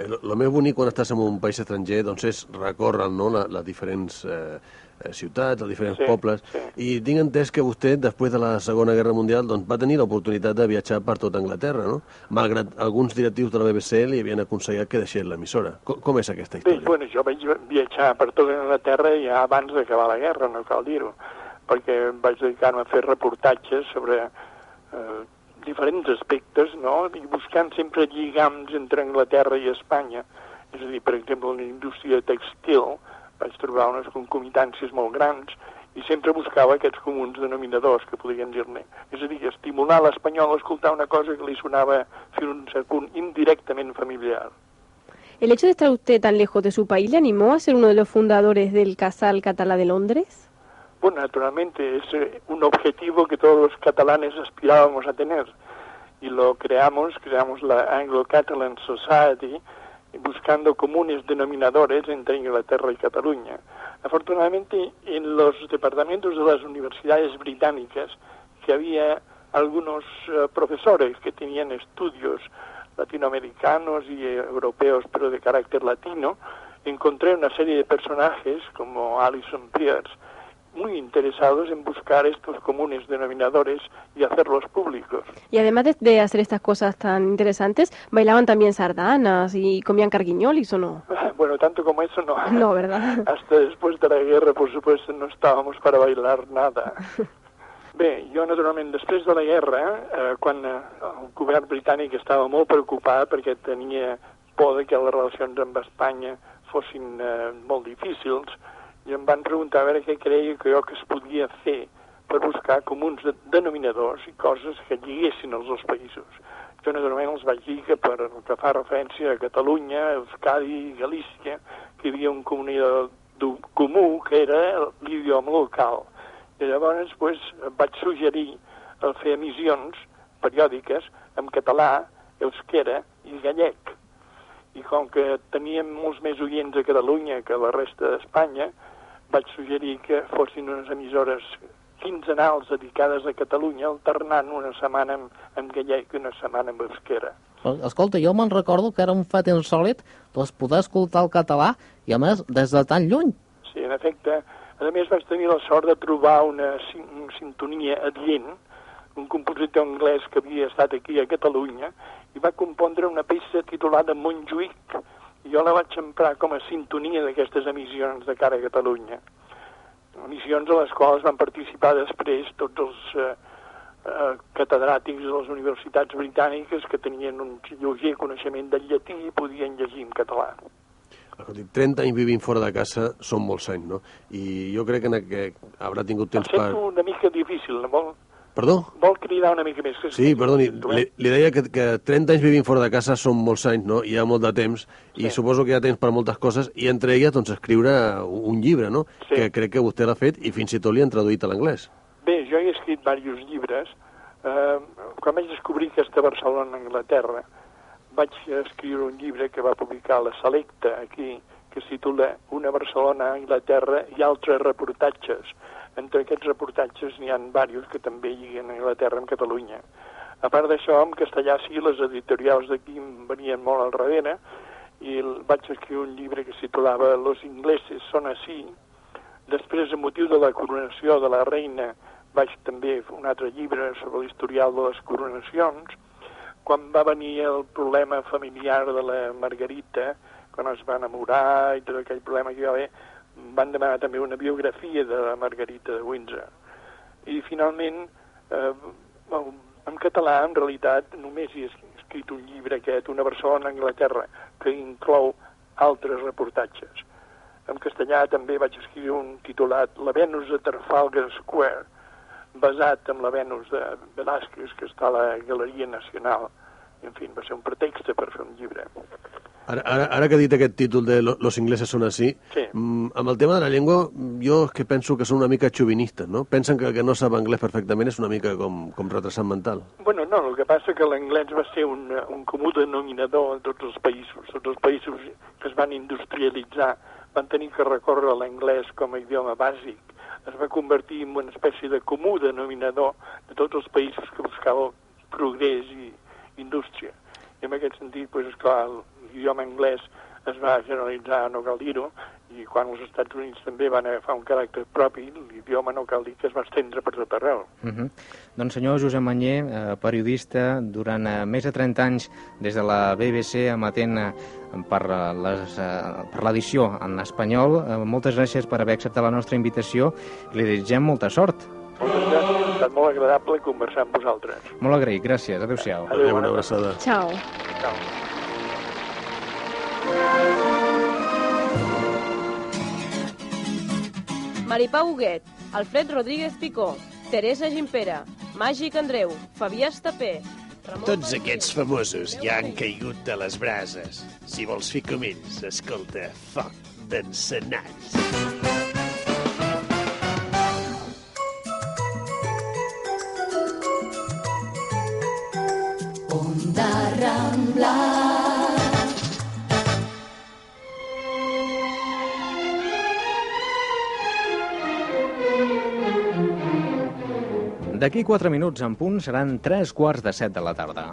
El, el més bonic quan estàs en un país estranger doncs és recórrer no, les la diferents eh, Eh, ciutats, a diferents sí, pobles, sí. i tinc entès que vostè, després de la Segona Guerra Mundial, doncs, va tenir l'oportunitat de viatjar per tota Anglaterra, no? Malgrat alguns directius de la BBC li havien aconsellat que deixés l'emissora. Com, com és aquesta història? Bé, bueno, jo vaig viatjar per tota Anglaterra ja abans d'acabar la guerra, no cal dir-ho, perquè vaig dedicar-me a fer reportatges sobre eh, diferents aspectes, no?, i buscant sempre lligams entre Anglaterra i Espanya. És a dir, per exemple, la indústria textil, vaig trobar unes concomitàncies molt grans i sempre buscava aquests comuns denominadors que podien dir-ne. És a dir, estimular l'espanyol a escoltar una cosa que li sonava fins a punt indirectament familiar. ¿El hecho de estar usted tan lejos de su país le animó a ser uno de los fundadores del Casal Catalá de Londres? Bueno, naturalmente es eh, un objetivo que todos los catalanes aspirábamos a tener y lo creamos, creamos la Anglo-Catalan Society buscando comunes denominadores entre Inglaterra y Cataluña. Afortunadamente, en los departamentos de las universidades británicas, que había algunos eh, profesores que tenían estudios latinoamericanos y eh, europeos, pero de carácter latino, encontré una serie de personajes como Alison Pierce, muy interesados en buscar estos comunes denominadores y hacerlos públicos. Y además de, de hacer estas cosas tan interesantes, bailaban también sardanas y comían carguiñolis o no? Bueno, tanto como eso no. No, ¿verdad? Hasta después de la guerra, por supuesto, no estábamos para bailar nada. Bé, jo naturalment després de la guerra, eh, quan eh, el govern britànic estava molt preocupat perquè tenia por de que les relacions amb Espanya fossin eh, molt difícils, i em van preguntar a veure què creia que jo que es podia fer per buscar comuns de, denominadors i coses que lliguessin els dos països. Jo naturalment els vaig dir que per el que fa referència a Catalunya, Euskadi i Galícia, que hi havia un comunitat comú que era l'idioma local. I llavors pues, vaig suggerir fer emissions periòdiques en català, euskera i gallec. I com que teníem molts més oients a Catalunya que a la resta d'Espanya, vaig suggerir que fossin unes emissores quinzenals dedicades a Catalunya, alternant una setmana amb, amb gallec i una setmana amb euskera. Escolta, jo me'n recordo que era un fet insòlit doncs, poder escoltar el català i, a més, des de tan lluny. Sí, en efecte. A més, vaig tenir la sort de trobar una, una sintonia adient, un compositor anglès que havia estat aquí a Catalunya, i va compondre una peça titulada Montjuïc, jo la vaig emprar com a sintonia d'aquestes emissions de cara a Catalunya. Emissions a les quals van participar després tots els eh, eh, catedràtics de les universitats britàniques que tenien un lleuger coneixement del llatí i podien llegir en català. Escolti, 30 anys vivint fora de casa són molts anys, no? I jo crec que, en aquest haurà tingut temps per... per... una mica difícil, no? Perdó? vol cridar una mica més. que Sí, perdoni, li, li deia que, que 30 anys vivint fora de casa són molts anys, no? Hi ha molt de temps, i Sí. suposo que hi ha temps per moltes coses, i entre elles, doncs, escriure un llibre, no? Sí. Que crec que vostè l'ha fet, i fins i tot li han traduït a l'anglès. Bé, jo he escrit diversos llibres. Eh, quan vaig descobrir aquesta Barcelona, Anglaterra, vaig escriure un llibre que va publicar la Selecta aquí, que es titula Una Barcelona, Anglaterra i altres reportatges. Entre aquests reportatges n'hi ha diversos que també lliguen Anglaterra amb Catalunya. A part d'això, en castellà sí, les editorials d'aquí venien molt al darrere, i vaig escriure un llibre que es titulava Los ingleses son así, Després, a motiu de la coronació de la reina, vaig també fer un altre llibre sobre l'historial de les coronacions. Quan va venir el problema familiar de la Margarita, quan es va enamorar i tot aquell problema que hi va haver, van demanar també una biografia de la Margarita de Windsor. I finalment, eh, en català, en realitat, només hi he escrit un llibre aquest, Una Barcelona Anglaterra, que inclou altres reportatges. En castellà també vaig escriure un titulat La Venus de Trafalgar Square, basat en la Venus de Velázquez, que està a la Galeria Nacional. En fi, va ser un pretext per fer un llibre. Ara, ara, ara que ha dit aquest títol de lo- Los ingleses són així, Sí. mm, amb el tema de la llengua, jo és que penso que són una mica xovinistes, no? Pensen que el que no sap anglès perfectament és una mica com, com retrasat mental. Bueno, no, el que passa que l'anglès va ser un, un comú denominador en tots els països. Tots els països que es van industrialitzar van tenir que recórrer a l'anglès com a idioma bàsic. Es va convertir en una espècie de comú denominador de tots els països que buscaven progrés i indústria. I en aquest sentit, doncs, esclar, l'idioma anglès es va generalitzar, no cal dir-ho, i quan els Estats Units també van agafar un caràcter propi, l'idioma no cal dir que es va estendre per tot arreu. Uh -huh. Doncs senyor Josep Manyer, eh, periodista, durant eh, més de 30 anys des de la BBC emetent eh, per eh, eh, per l'edició en espanyol. Eh, moltes gràcies per haver acceptat la nostra invitació i li desitgem molta sort. Moltes gràcies, estat molt agradable conversar amb vosaltres. Molt agraït, gràcies. Adéu-siau. Adéu, Adéu, una bona abraçada. Chao. Ciao. Maripà Huguet, Alfred Rodríguez Picó, Teresa Gimpera, Màgic Andreu, Fabià Estapé, Tots aquests famosos ja han caigut de les brases. Si vols fer com ells, escolta, foc d'encenalls. D'aquí 4 minuts en punt seran 3 quarts de 7 de la tarda.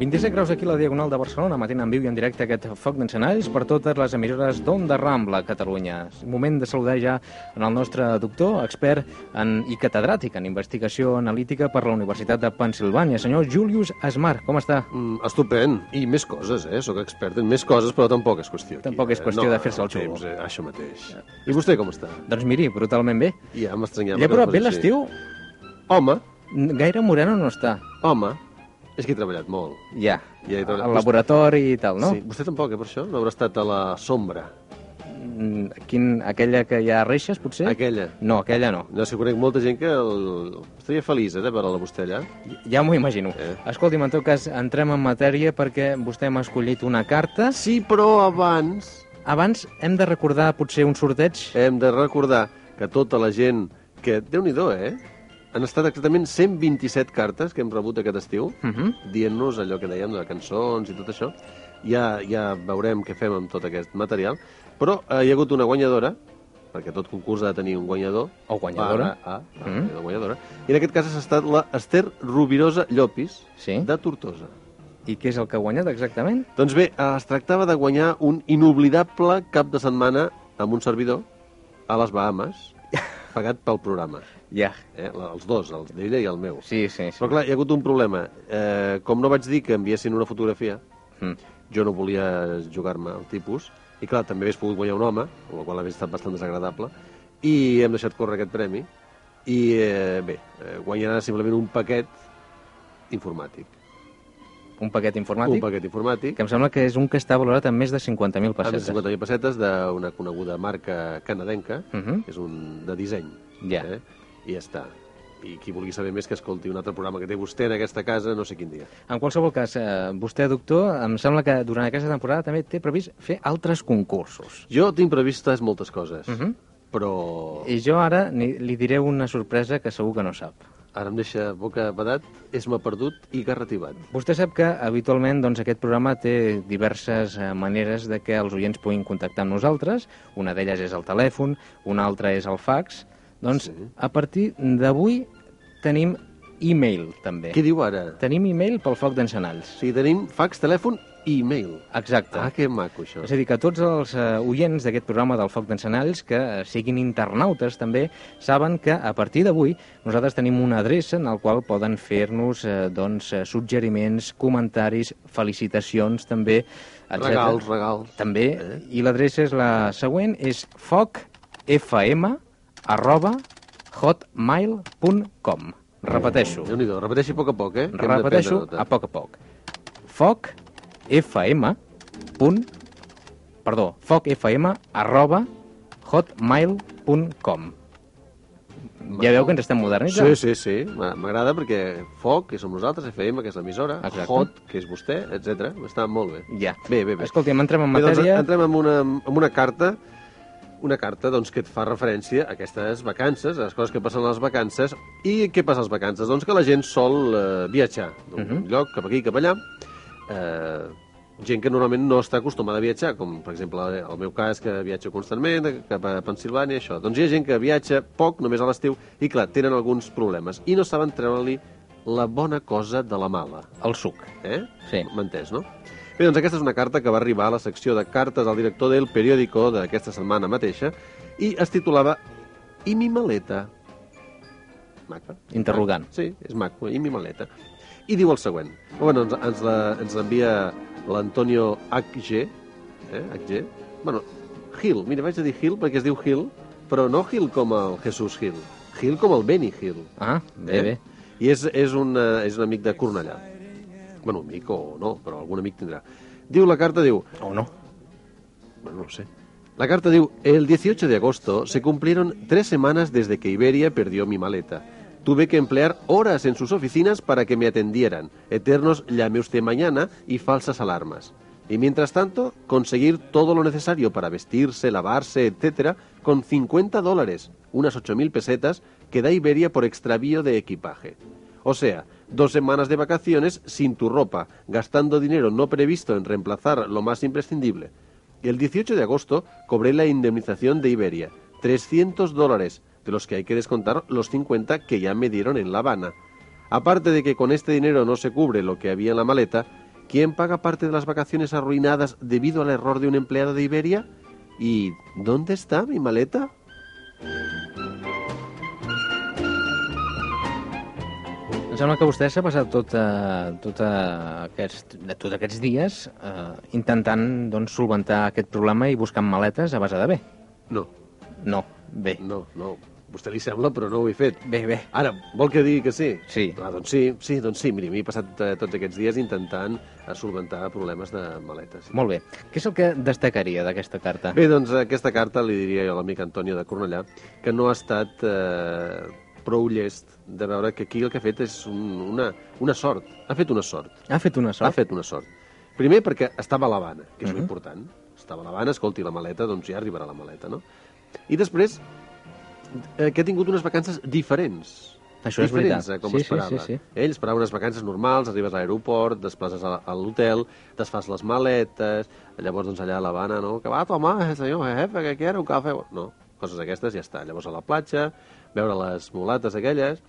27 graus aquí a la Diagonal de Barcelona, matent en viu i en directe aquest foc d'encenalls per totes les emissores d'Onda Rambla, Catalunya. Moment de saludar ja en el nostre doctor, expert en, i catedràtic en investigació analítica per la Universitat de Pensilvània, senyor Julius Asmar. Com està? Mm, estupend. I més coses, eh? Soc expert en més coses, però tampoc és qüestió aquí. Tampoc és eh? qüestió no, de fer-se el xulo. temps, eh? Això mateix. I vostè com està? Doncs miri, brutalment bé. Ja m'estranyava. Ja provat bé l'estiu? Home, Gaire moreno no està. home, és que he treballat molt. Ja, Ja he treballat. al laboratori i tal, no? Sí, vostè tampoc, eh, per això? No haurà estat a la sombra. Mm, Quin, aquella que hi ha reixes, potser? Aquella. No, aquella no. No sé, conec molta gent que el... estaria feliç, eh, de veure-la vostè allà. Ja m'ho imagino. Eh. Escolti'm, en tot cas, entrem en matèria perquè vostè m'ha escollit una carta. Sí, però abans Abans hem de recordar potser un sorteig. hem de recordar que tota la gent que... déu nhi eh? Han estat exactament 127 cartes que hem rebut aquest estiu, Uh -huh. dient-nos allò que dèiem de cançons i tot això. Ja, ja veurem què fem amb tot aquest material. Però eh, hi ha hagut una guanyadora, perquè tot concurs ha de tenir un guanyador. O guanyadora. Barra, A, a, Mhm. una guanyadora. I en aquest cas ha estat la Esther Rubirosa Llopis, Sí. de Tortosa. I què és el que ha guanyat exactament? Doncs bé, es tractava de guanyar un inoblidable cap de setmana amb un servidor a les Bahamas, pagat pel programa. Ja. Eh? la- Els dos, el d'ella i el meu. Sí, sí, sí. Però clar, hi ha hagut un problema. Eh, com no vaig dir que enviessin una fotografia, Mm. jo no volia jugar-me al tipus, i clar, també hagués pogut guanyar un home, amb la qual hauria estat bastant desagradable, i hem deixat córrer aquest premi, i eh, bé, eh, guanyarà simplement un paquet informàtic. Un paquet informàtic, Un paquet informàtic, que em sembla que és un que està valorat en més de 50.000 amb pessetes. 50.000 pessetes d'una coneguda marca canadenca, Uh -huh. és un de disseny. Ja. Eh? I ja està. I qui vulgui saber més que escolti un altre programa que té vostè en aquesta casa, no sé quin dia. En qualsevol cas, eh, vostè, doctor, em sembla que durant aquesta temporada també té previst fer altres concursos. Jo tinc previstes moltes coses, Uh -huh. però I jo ara li diré una sorpresa que segur que no sap. Ara em deixa boca badat, és-me perdut i garrativat. Vostè sap que habitualment doncs, aquest programa té diverses eh, maneres de que els oients puguin contactar amb nosaltres. Una d'elles és el telèfon, una altra és el fax. Doncs Sí. a partir d'avui tenim e-mail també. Què diu ara? Tenim e-mail pel foc d'encenalls. Sigui, tenim fax, telèfon i e-mail. Exacte. Ah, que maco, això. És a dir, que tots els eh, oients d'aquest programa del Foc d'Encenalls, que eh, siguin internautes també, saben que a partir d'avui nosaltres tenim una adreça en la qual poden fer-nos eh, doncs, eh, suggeriments, comentaris, felicitacions també, etc. Regals, regals. També, Eh? i l'adreça és la següent, és focfm arroba hotmail.com. Repeteixo, déu nhi repeteixi a poc a poc, eh? que repeteixo a poc a poc. Focfm punt, perdó, focfm arroba hotmail.com Ja veu que ens estem modernitzant? Sí, sí, sí, M'a- m'agrada perquè Foc, que som nosaltres, FM, que és l'emissora. Hot, que és vostè, etc. Està molt bé. Ja. Bé, bé, bé. Escolti, entrem en Bé, doncs, matèria... entrem en una, en una carta una carta doncs, que et fa referència a aquestes vacances, a les coses que passen a les vacances. I què passa a les vacances? Doncs que la gent sol eh, viatjar d'un Mhm. lloc cap aquí, cap allà. Eh, gent que normalment no està acostumada a viatjar, com per exemple el meu cas, que viatjo constantment de- cap a Pensilvània, això. Doncs hi ha gent que viatja poc, només a l'estiu, i clar, tenen alguns problemes. I no saben treure-li la bona cosa de la mala. El suc. Eh? Sí. M'ha entès, no? Bé, doncs aquesta és una carta que va arribar a la secció de cartes al director del periòdico d'aquesta setmana mateixa i es titulava I mi maleta? Maca. Interrogant. Sí, és maco, i mi maleta. I diu el següent. Bueno, ens, ens, la, ens l'envia l'Antonio HG, eh, HG. Bueno, Gil, mira, vaig a dir Gil perquè es diu Gil, però no Gil com el Jesús Gil, Gil com el Benny Gil. Ah, bé, bé. I és, és, un, eh, és un amic de Cornellà. Bueno, amic o no, però algun amic tindrà. Diu la carta, diu... O no. Bueno, no sé. La carta diu, el 18 de agosto se cumplieron tres semanas desde que Iberia perdió mi maleta. Tuve que emplear horas en sus oficinas para que me atendieran, eternos llame usted mañana y falsas alarmas. Y mientras tanto, conseguir todo lo necesario para vestirse, lavarse, etcétera, con 50 dólares, unas 8.000 pesetas, que da Iberia por extravío de equipaje. O sea, dos semanas de vacaciones sin tu ropa, gastando dinero no previsto en reemplazar lo más imprescindible. El 18 de agosto cobré la indemnización de Iberia, 300 dólares, de los que hay que descontar los 50 que ya me dieron en La Habana. Aparte de que con este dinero no se cubre lo que había en la maleta, ¿quién paga parte de las vacaciones arruinadas debido al error de un empleado de Iberia? ¿Y dónde está mi maleta? Em sembla que vostè s'ha passat tot, eh, tot, eh, aquests, tots aquests dies eh, intentant doncs, solventar aquest problema i buscant maletes a base de bé. No, No, bé. no, no. Vostè li sembla, però no ho he fet. Bé, bé. Ara, vol que digui que sí? Sí. Ah, doncs sí, sí, doncs sí. Miri, m'he passat eh, tots aquests dies intentant eh, solventar problemes de maletes. Sí. Molt bé. Què és el que destacaria d'aquesta carta? Bé, doncs aquesta carta li diria jo a l'amic Antonio de Cornellà que no ha estat eh, prou llest de veure que aquí el que ha fet és un, una, una sort. Ha fet una sort. Ha fet una Ha sort? fet una sort. Primer perquè estava a l'Havana, que és Mhm. uh important. Estava a l'Havana, escolti, la maleta, doncs ja arribarà la maleta, no? I després, eh, que ha tingut unes vacances diferents. Això és diferents veritat. a com Sí, sí, esperava. sí, sí. Ell esperava unes vacances normals, arribes a l'aeroport, desplaces a, a l'hotel, desfas les maletes, llavors doncs allà a l'Havana, no? Que va a tomar, senyor jefe, que quiere un cafè? No, coses aquestes, ja està. Llavors a la platja, veure les mulates aquelles,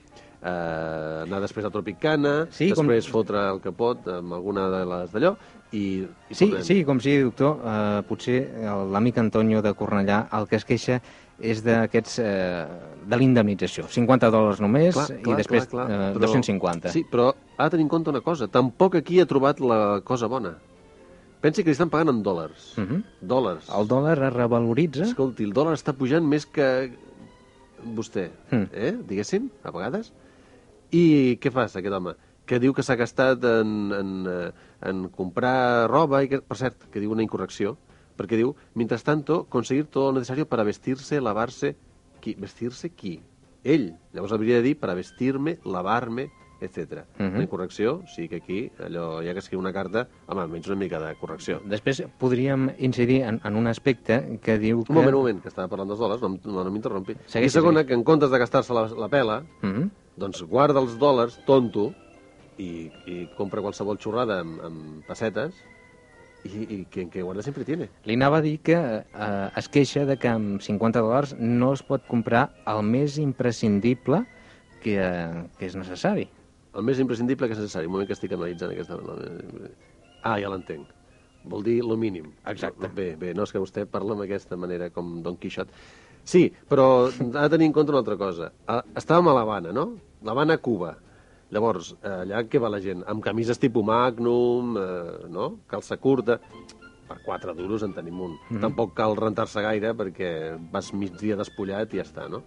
eh, anar després a Tropicana, Sí, com- després fotre el capot amb alguna de les d'allò, i, i Sí, tornem. sí, com si, doctor, eh, potser eh, l'amic Antonio de Cornellà el que es queixa és d'aquests eh, de l'indemnització. 50 dòlars només i després eh, 250. Sí, però ha de tenir en compte una cosa. Tampoc aquí ha trobat la cosa bona. Pensi que li estan pagant en dòlars. Uh -huh. Dòlars. El dòlar es revaloritza. Escolti, el dòlar està pujant més que vostè, Mm. eh? Diguéssim, a vegades. I què fas, aquest home? Que diu que s'ha gastat en, en, eh, en comprar roba, i que, per cert, que diu una incorrecció, perquè diu, mientras tanto, conseguir todo lo necesario para vestirse, lavarse... Qui? Vestir-se qui? Ell. Llavors hauria de dir para vestirme, lavarme, etc. Mhm. Una incorrecció, sí que aquí, allò, ja que escriu una carta, home, almenys una mica de correcció. Després podríem incidir en, en un aspecte que diu que... Un moment, un moment, que estava parlant dels dòlars, no, no, no m'interrompi. I segona, que en comptes de gastar-se la, la pela, Uh -huh. doncs guarda els dòlars, tonto, i, i compra qualsevol xorrada amb, amb pessetes, i, i que, que guarda sempre tiene. Li anava a dir que eh, es queixa de que amb 50 dòlars no es pot comprar el més imprescindible que, que és necessari. El més imprescindible que és necessari. Un moment que estic analitzant aquesta... Ah, ja l'entenc. Vol dir lo mínim. Exacte. Bé, bé, no és que vostè parla d'aquesta manera com Don Quixot. Sí, però ha de tenir en compte una altra cosa. Ah, Estàvem a l'Havana, no? L'Havana, Cuba. Llavors, eh, allà què va la gent? Amb camises tipus Magnum, eh, no? Calça curta... Per quatre duros en tenim un. Mm -hmm. Tampoc cal rentar-se gaire perquè vas migdia despullat i ja està, no?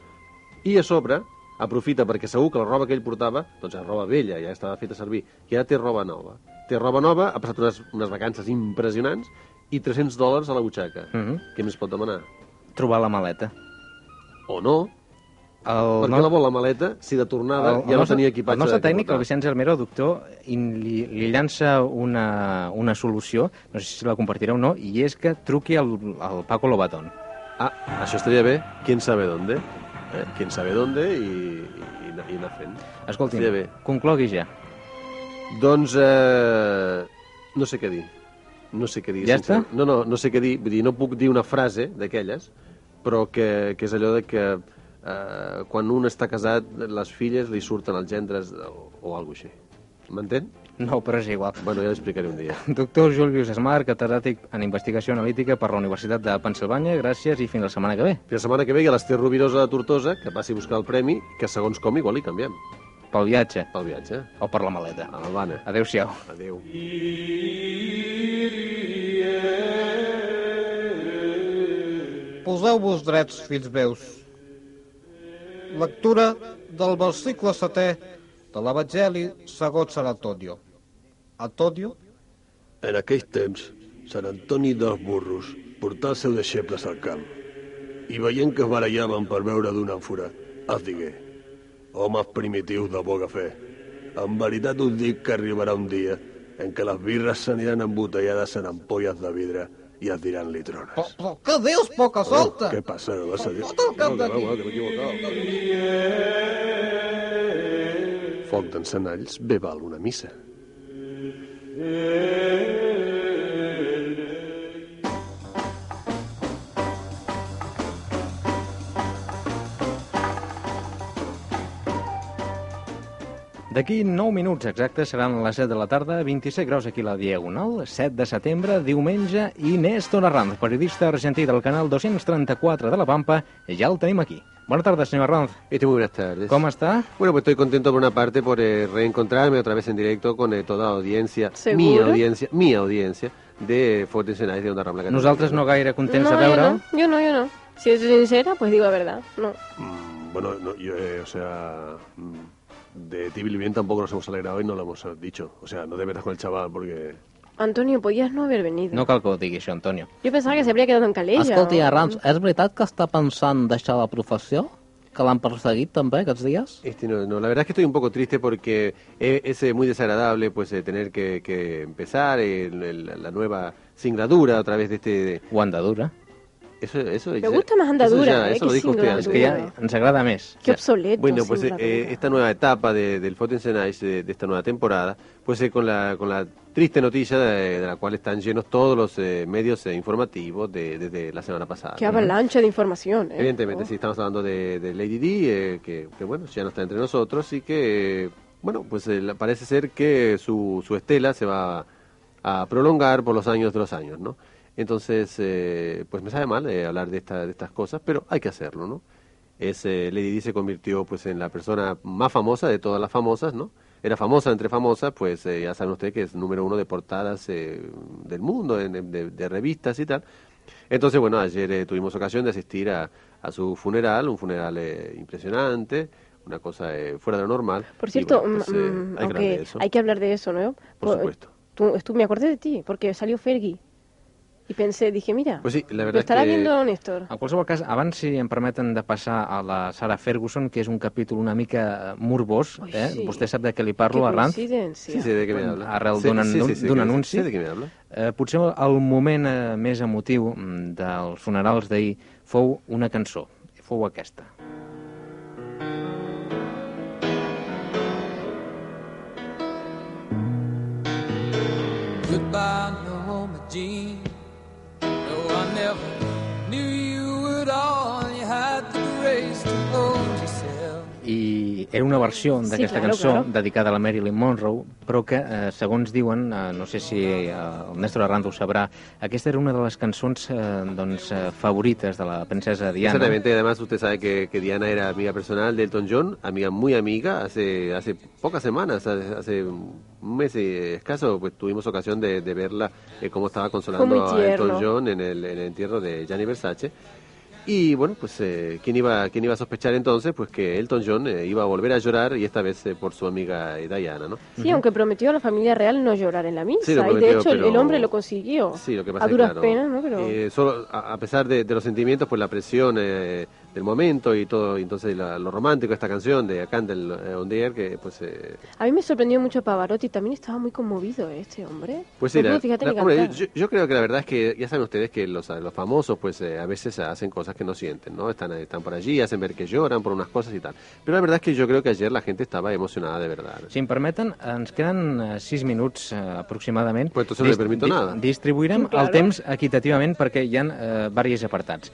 I a sobre, aprofita perquè segur que la roba que ell portava, doncs és roba vella, ja estava feta servir, i ara té roba nova. Té roba nova, ha passat unes, unes vacances impressionants i 300 dòlars a la butxaca. Uh -huh. Què més pot demanar? Trobar la maleta. O no? El, Per què la vol la maleta si de tornada ja no tenia equipatge el nostre tècnic, el Vicenç Almero, doctor, i li, li llança una, una solució, no sé si la compartirà o no, i és que truqui al, al Paco Lobatón. Ah, això estaria bé. Quién sabe dónde? Eh? Quién sabe dónde i, i, i, anar fent. Escolti'm, bé. conclogui ja. Doncs, eh, no sé què dir. No sé què dir. Ja està? No, no, no sé què dir. Vull dir, no puc dir una frase d'aquelles, però que, que és allò de que eh, quan un està casat, les filles li surten els gendres o, o alguna així. M'entén? No, però és igual. Bueno, ja l'explicaré un dia. Doctor Julius Smart, catedràtic en investigació analítica per la Universitat de Pensilvània, gràcies i fins la setmana que ve. Fins la setmana que ve hi ha l'Ester Rovirosa de Tortosa, que passi a buscar el premi, que segons com igual li canviem Pel viatge pel viatge o per la maleta. a l'Havana. Adéu-siau. Adéu. Poseu-vos drets, fills meus. Lectura del versicle setè de l'Evangeli segons Sant Antonio. Antonio, En aquells temps, Sant Antoni dels Burros portà els seus deixebles al camp i veient que es barallaven per veure d'un àmfora, els digué Homes primitius de poca fe. En veritat us dic que arribarà un dia en què les birres s'aniran embotellades en ampolles de vidre i es diran litrones. Però, però què dius, poca solta? Què passa? No vas a dir? Fot el cap No, d'aquí. va, que m'he. Foc d'encenalls bé val una missa. D'aquí 9 minuts exactes seran les 7 de la tarda, 27 graus aquí a la Diagonal, 7 de setembre, diumenge, i Néstor Arranz, periodista argentí del canal 234 de La Pampa, ja el tenim aquí. Buenas tardes, señor Arranz. Este, muy buenas tardes. ¿Cómo está? Bueno, pues estoy contento por una parte por eh, reencontrarme otra vez en directo con eh, toda la audiencia, mi ¿Seguro? audiencia, mi audiencia de Fortensenais de Onda Rambla. Nosaltres no gaire contents no, de yo veure'l. no, yo no, yo no. Si soy sincera, pues digo la verdad. No. Mm, bueno, no, yo, eh, o sea, mm, de ti bien tampoco nos hemos alegrado y no lo hemos dicho. O sea, no te metas con el chaval porque... Antonio, podías no haber venido. No cal que ho digui això, Antonio. Yo pensaba que se habría quedado en Calella. Escolti, Arranz, és veritat que està pensant deixar la professió? Que l'han perseguit també aquests dies? Este, no, no, la verdad es que estoy un poco triste porque es, eh, muy desagradable pues eh, tener que, que empezar eh, el- la nueva singladura a través de este... de- O andadura. Eso, eso, Me gusta más andadura, Eso, ya, eh, eso lo que dijo usted antes. que ja ens agrada més. Qué obsoleto. Bueno, pues eh, eh, esta nueva etapa de- del Fortensenais de, de esta nueva temporada, pues eh, con, la, con la triste noticia de, de la cual están llenos todos los eh, medios eh, informativos de- desde la semana pasada. Qué avalancha de información. ¿eh? Evidentemente, Oh. sí, estamos hablando de, de Lady D, eh, que, que, bueno, ya no está entre nosotros y que, eh, bueno, pues eh, la- parece ser que su, su estela se va a prolongar por los años de los años, ¿no? Entonces, eh, pues me sabe mal eh, hablar de, esta, de estas cosas, pero hay que hacerlo, ¿no? Es, eh, Lady Di se convirtió pues en la persona más famosa de todas las famosas, ¿no? Era famosa entre famosas, pues eh, ya saben ustedes que es número uno de portadas eh, del mundo, en- en- de, de revistas y tal. Entonces, bueno, ayer eh, tuvimos ocasión de asistir a, a su funeral, un funeral impresionante, una cosa eh, fuera de lo normal. Por cierto, bueno, pues, mm, eh, mm, hay que de eso. hay que hablar de eso, ¿no? Por Pues, supuesto. Tú, tú- me acordé de ti, porque salió Fergie. Y pensé, dije, mira, Pues sí, la lo verdad estará que... viendo Néstor. En qualsevol cas, abans, si em permeten de passar a la Sara Ferguson, que és un capítol una mica morbós, Ai, eh? sí. Vostè sap de què li parlo, Arranz? coincidencia. Sí, sé de habla. Arrel Sé- d'un sí, sí, que- anunci. Sé de habla. Eh, potser el moment eh, més emotiu mm, dels funerals d'ahir fou una cançó, fou aquesta. Goodbye, era una versió d'aquesta claro, cançó claro. dedicada a la Marilyn Monroe, però que, eh, segons diuen, eh, no sé si eh, el Néstor Arranz ho sabrà, aquesta era una de les cançons eh, doncs, eh, favorites de la princesa Diana. Exactamente, además usted sabe que, que Diana era amiga personal de Elton John, amiga muy amiga, hace, hace pocas semanas, hace, hace un mes eh, escaso, pues tuvimos ocasión de, de verla eh, cómo estaba consolando a Elton. John en el, en el entierro de Gianni Versace. Y bueno, pues eh, ¿quién, iba, ¿quién iba a sospechar entonces? Pues que Elton John eh, iba a volver a llorar y esta vez eh, por su amiga eh, Diana, ¿no? Sí, aunque prometió a la familia real no llorar en la misa. Sí, lo y de hecho el- hombre lo consiguió. Sí, lo que pasa a es duras claro, penas, ¿no? Pero... eh, solo a, a pesar de, de los sentimientos, pues la presión eh, del momento y todo, y entonces la- lo romántico de esta canción de Candle eh, on the Air, que pues... eh, A mí me sorprendió mucho Pavarotti, también estaba muy conmovido ¿eh, este hombre. pues sí, no la- pudo, fíjate, la- ni hombre, cantar. yo, yo creo que la verdad es que ya saben ustedes que los, los famosos pues eh, a veces hacen cosas que no sienten, ¿no? Están, están por allí, hacen ver que lloran por unas cosas y tal. Pero la verdad es que yo creo que ayer la gente estaba emocionada de verdad. Si em permeten, ens queden eh, sis minuts eh, aproximadament. Pues entonces no le permito nada. Distribuirem Claro. el temps equitativament perquè hi ha eh, diversos apartats.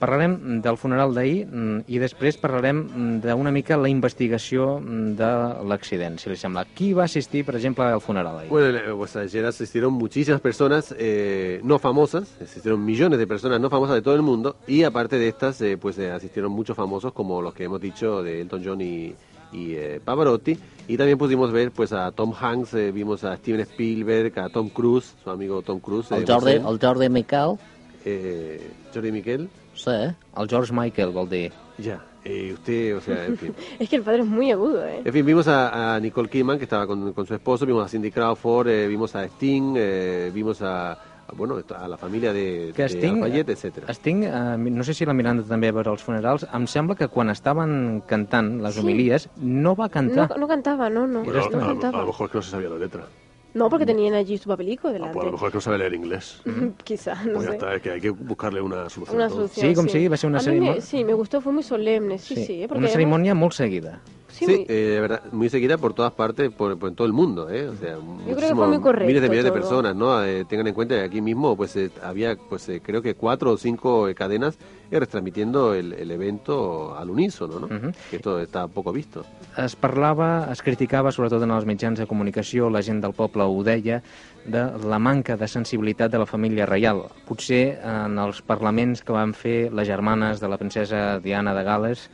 Parlarem del funeral d'ahir mm, i després parlarem mm, d'una mica la investigació mm, de l'accident, si li sembla. Qui va assistir, per exemple, al funeral ahir? Bueno, pues ayer asistieron muchísimas personas eh, no famosas, asistieron millones de personas no famosas de todo el mundo y aparte de estas, eh, pues eh, asistieron muchos famosos como los que hemos dicho de Elton John y, y eh, Pavarotti y también pudimos ver pues a Tom Hanks, eh, vimos a Steven Spielberg, a Tom Cruise, su amigo Tom Cruise, El eh, Jordi, el Jordi Miquel, eh, Jordi Miquel, sí. El George Michael, vol dir. ya, eh, usted, o sea, en fin. Es que el padre es muy agudo, ¿eh? En fin, vimos a, a Nicole Kidman, que estaba con, con su esposo, vimos a Cindy Crawford, eh, vimos a Sting, eh, vimos a, bueno, a la familia de, Que de Sting, Lafayette, etcétera. Sting eh, no sé si la Miranda també va veure els funerals, em sembla que quan estaven cantant les Sí. homilies no va No, cantar. no cantaba, no, no. Bueno, no a, a- a cantaba. lo mejor es que no se sabía la letra. No, porque tenían allí su papelico Ah, delante. pues a lo mejor es que no sabe leer inglés. Quizá, no Pues ya sé. está, es que hay que buscarle una solución. Una a todo. solución, Sí, com sigui, va ser una a mí me- ceremonia- Sí, me gustó, fue muy solemne, sí, sí. ¿eh? porque una además- cerimònia molt seguida. Sí, Sí, muy- eh, de verdad, muy seguida por todas partes, por, por en todo el mundo, ¿eh? O sea, creo que fue muy correcto miles de millones de todo. personas, ¿no? Eh, tengan en cuenta que aquí mismo, pues, eh, había, pues, eh, creo que cuatro o cinco eh, cadenas retransmitiendo el, el evento al unísono, ¿no? Ujú. Que esto está poco visto. Es parlava, es criticava, sobretot en els mitjans de comunicació, la gent del poble ho deia, de la manca de sensibilitat de la família reial. Potser en els parlaments que van fer les germanes de la princesa Diana de Gales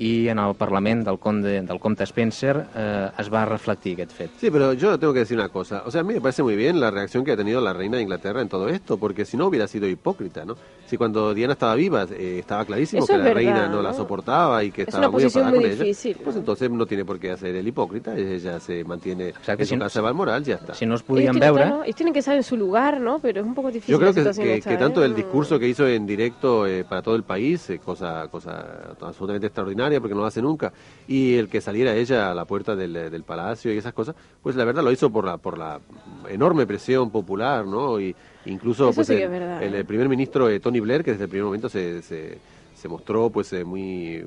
i en el Parlament del, conde, del comte Spencer eh, es va reflectir aquest fet. Sí, pero yo tengo que decir una cosa. O sea, a mí me parece muy bien la reacción que ha tenido la reina de Inglaterra en todo esto, porque si no hubiera sido hipócrita, ¿no? Si cuando Diana estaba viva eh, estaba clarísimo Eso que es la verdad, reina no, ¿no? la soportaba y que Es estaba una muy enfadada muy con ella, difícil, pues ¿no? entonces no tiene por qué hacer el hipócrita, ella se mantiene Exacto, en si su no- casa de Balmoral, ya está. Si no es Ellos podien tienen, veure... claro, ellos tienen que estar en su lugar, ¿no? Pero es un poco difícil Yo creo la que, que- esta, que tanto ¿eh? el discurso que hizo en directo eh, para todo el país, eh, cosa, cosa absolutamente extraordinaria porque no lo hace nunca, y el que saliera ella a la puerta del, del palacio y esas cosas, pues la verdad lo hizo por la, por la enorme presión popular, ¿no? Y incluso Eso pues sí el, es verdad, el, ¿eh? primer ministro eh, Tony Blair, que desde el primer momento se, se, se mostró pues eh, muy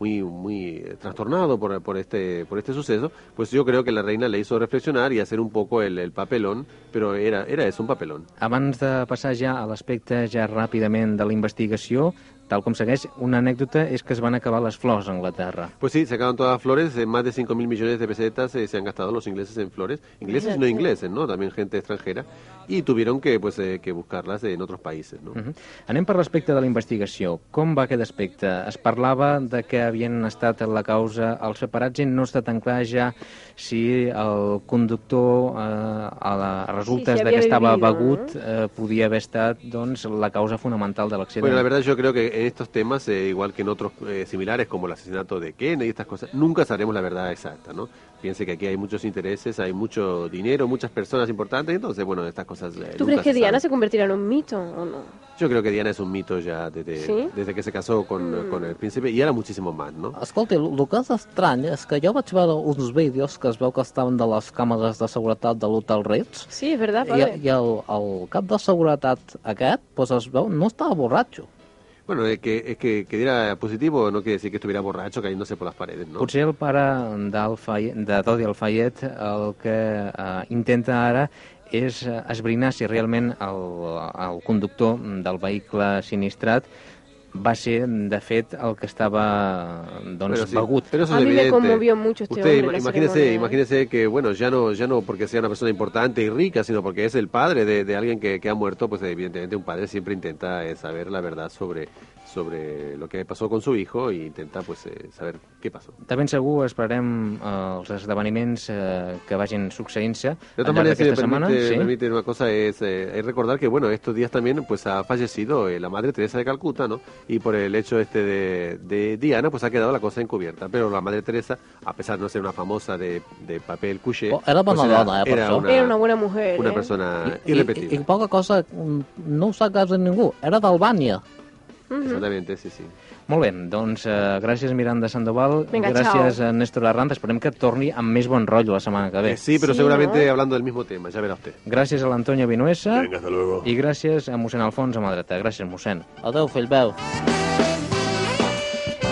muy muy eh, trastornado por, por este por este suceso, pues yo creo que la reina le hizo reflexionar y hacer un poco el, el papelón, pero era era eso, un papelón. Abans de passar ja a l'aspecte ja ràpidament de la investigació, tal com segueix, una anècdota és que es van acabar les flors a Anglaterra. Pues sí, se acaban todas las flores, eh, más de 5 mil millones de pesetas eh, se han gastado los ingleses en flores, ingleses no ingleses, ¿no? También gente extranjera, y tuvieron que pues eh, que buscarlas en otros países, ¿no? Uh -huh. Anem per l'aspecte de la investigació. Com va aquest aspecte? Es parlava de que havien estat en la causa els separats i no està tan clar ja si el conductor eh, a la, a resultes Sí, si de que estava begut eh, podia haver estat doncs, la causa fonamental de l'accident. Bueno, la verdad yo creo que en estos temas, eh, igual que en otros eh, similares como el asesinato de Kennedy y estas cosas, nunca sabremos la verdad exacta, ¿no? Piense que aquí hay muchos intereses, hay mucho dinero, muchas personas importantes, entonces, bueno, estas cosas... eh, ¿Tú nunca crees que se Diana saben. se convertirá en un mito o no? Yo creo que Diana es un mito ya desde, ¿Sí? desde que se casó con, Mm. con el príncipe y ahora muchísimo más, ¿no? Escolti, el, el que és estrany és que jo vaig veure uns vídeos que es veu que estaven de les càmeres de seguretat de l'Hotel Ritz Sí, es verdad, i, vale. i el, el cap de seguretat aquest doncs es veu, no estava borratxo. Bueno, es que, es que, que diera positivo no quiere decir que estuviera borracho cayéndose por las paredes, ¿no? Potser el pare de Dodi Alfayet el que eh, intenta ara és esbrinar si realment el, el conductor del vehicle sinistrat va ser, de fet, el que estava doncs, Pero sí, begut. pero eso A mí me conmovió mucho este Usted hombre, imagínese, ceremonia, imagínese que, bueno, ya no, ya no porque sea una persona importante y rica, sino porque es el padre de, de alguien que, que ha muerto, pues evidentemente un padre siempre intenta eh, saber la verdad sobre, sobre lo que pasó con su hijo e intenta pues eh, saber qué pasó. De ben segur esperarem eh, els esdeveniments eh, que vagin succeint-se De al todas llarg maneras, si setmana. permite, Sí? permite una cosa, es, eh, es recordar que, bueno, estos días también pues ha fallecido eh, la Madre Teresa de Calcuta, ¿no? Y por el hecho este de, de Diana, pues ha quedado la cosa encubierta. Pero la Madre Teresa, a pesar de no ser una famosa de, de papel couché, Oh, era pues dona, eh, era això. una, Era una buena mujer. una ¿eh? persona I, irrepetible. i, I poca cosa, mm, no ho sap quasi ningú, era d'Albània. Ujú. Exactamente, sí, sí. Molt bé, doncs eh, gràcies Miranda Sandoval, Vinga, gràcies a Néstor Arranz, esperem que torni amb més bon rotllo la setmana que ve. Eh, sí, pero Sí, seguramente ¿no? hablando del mismo tema, ya verá usted. Gràcies a l'Antonio Vinuesa Venga, hasta luego. i gràcies a mossèn Alfons a mà dreta. Gràcies, mossèn. Adéu, fill meu.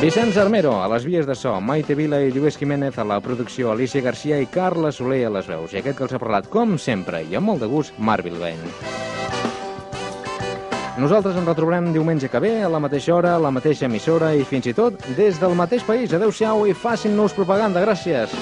Vicenç Armero, a les vies de so, Maite Vila i Lluís Jiménez a la producció, Alicia Garcia i Carla Soler a les veus. I aquest que els ha parlat, com sempre, i amb molt de gust, Marc Bilbeny. Nosaltres ens retrobarem diumenge que ve, a la mateixa hora, a la mateixa emissora i fins i tot des del mateix país. Adéu-siau i facin-nos propaganda. Gràcies.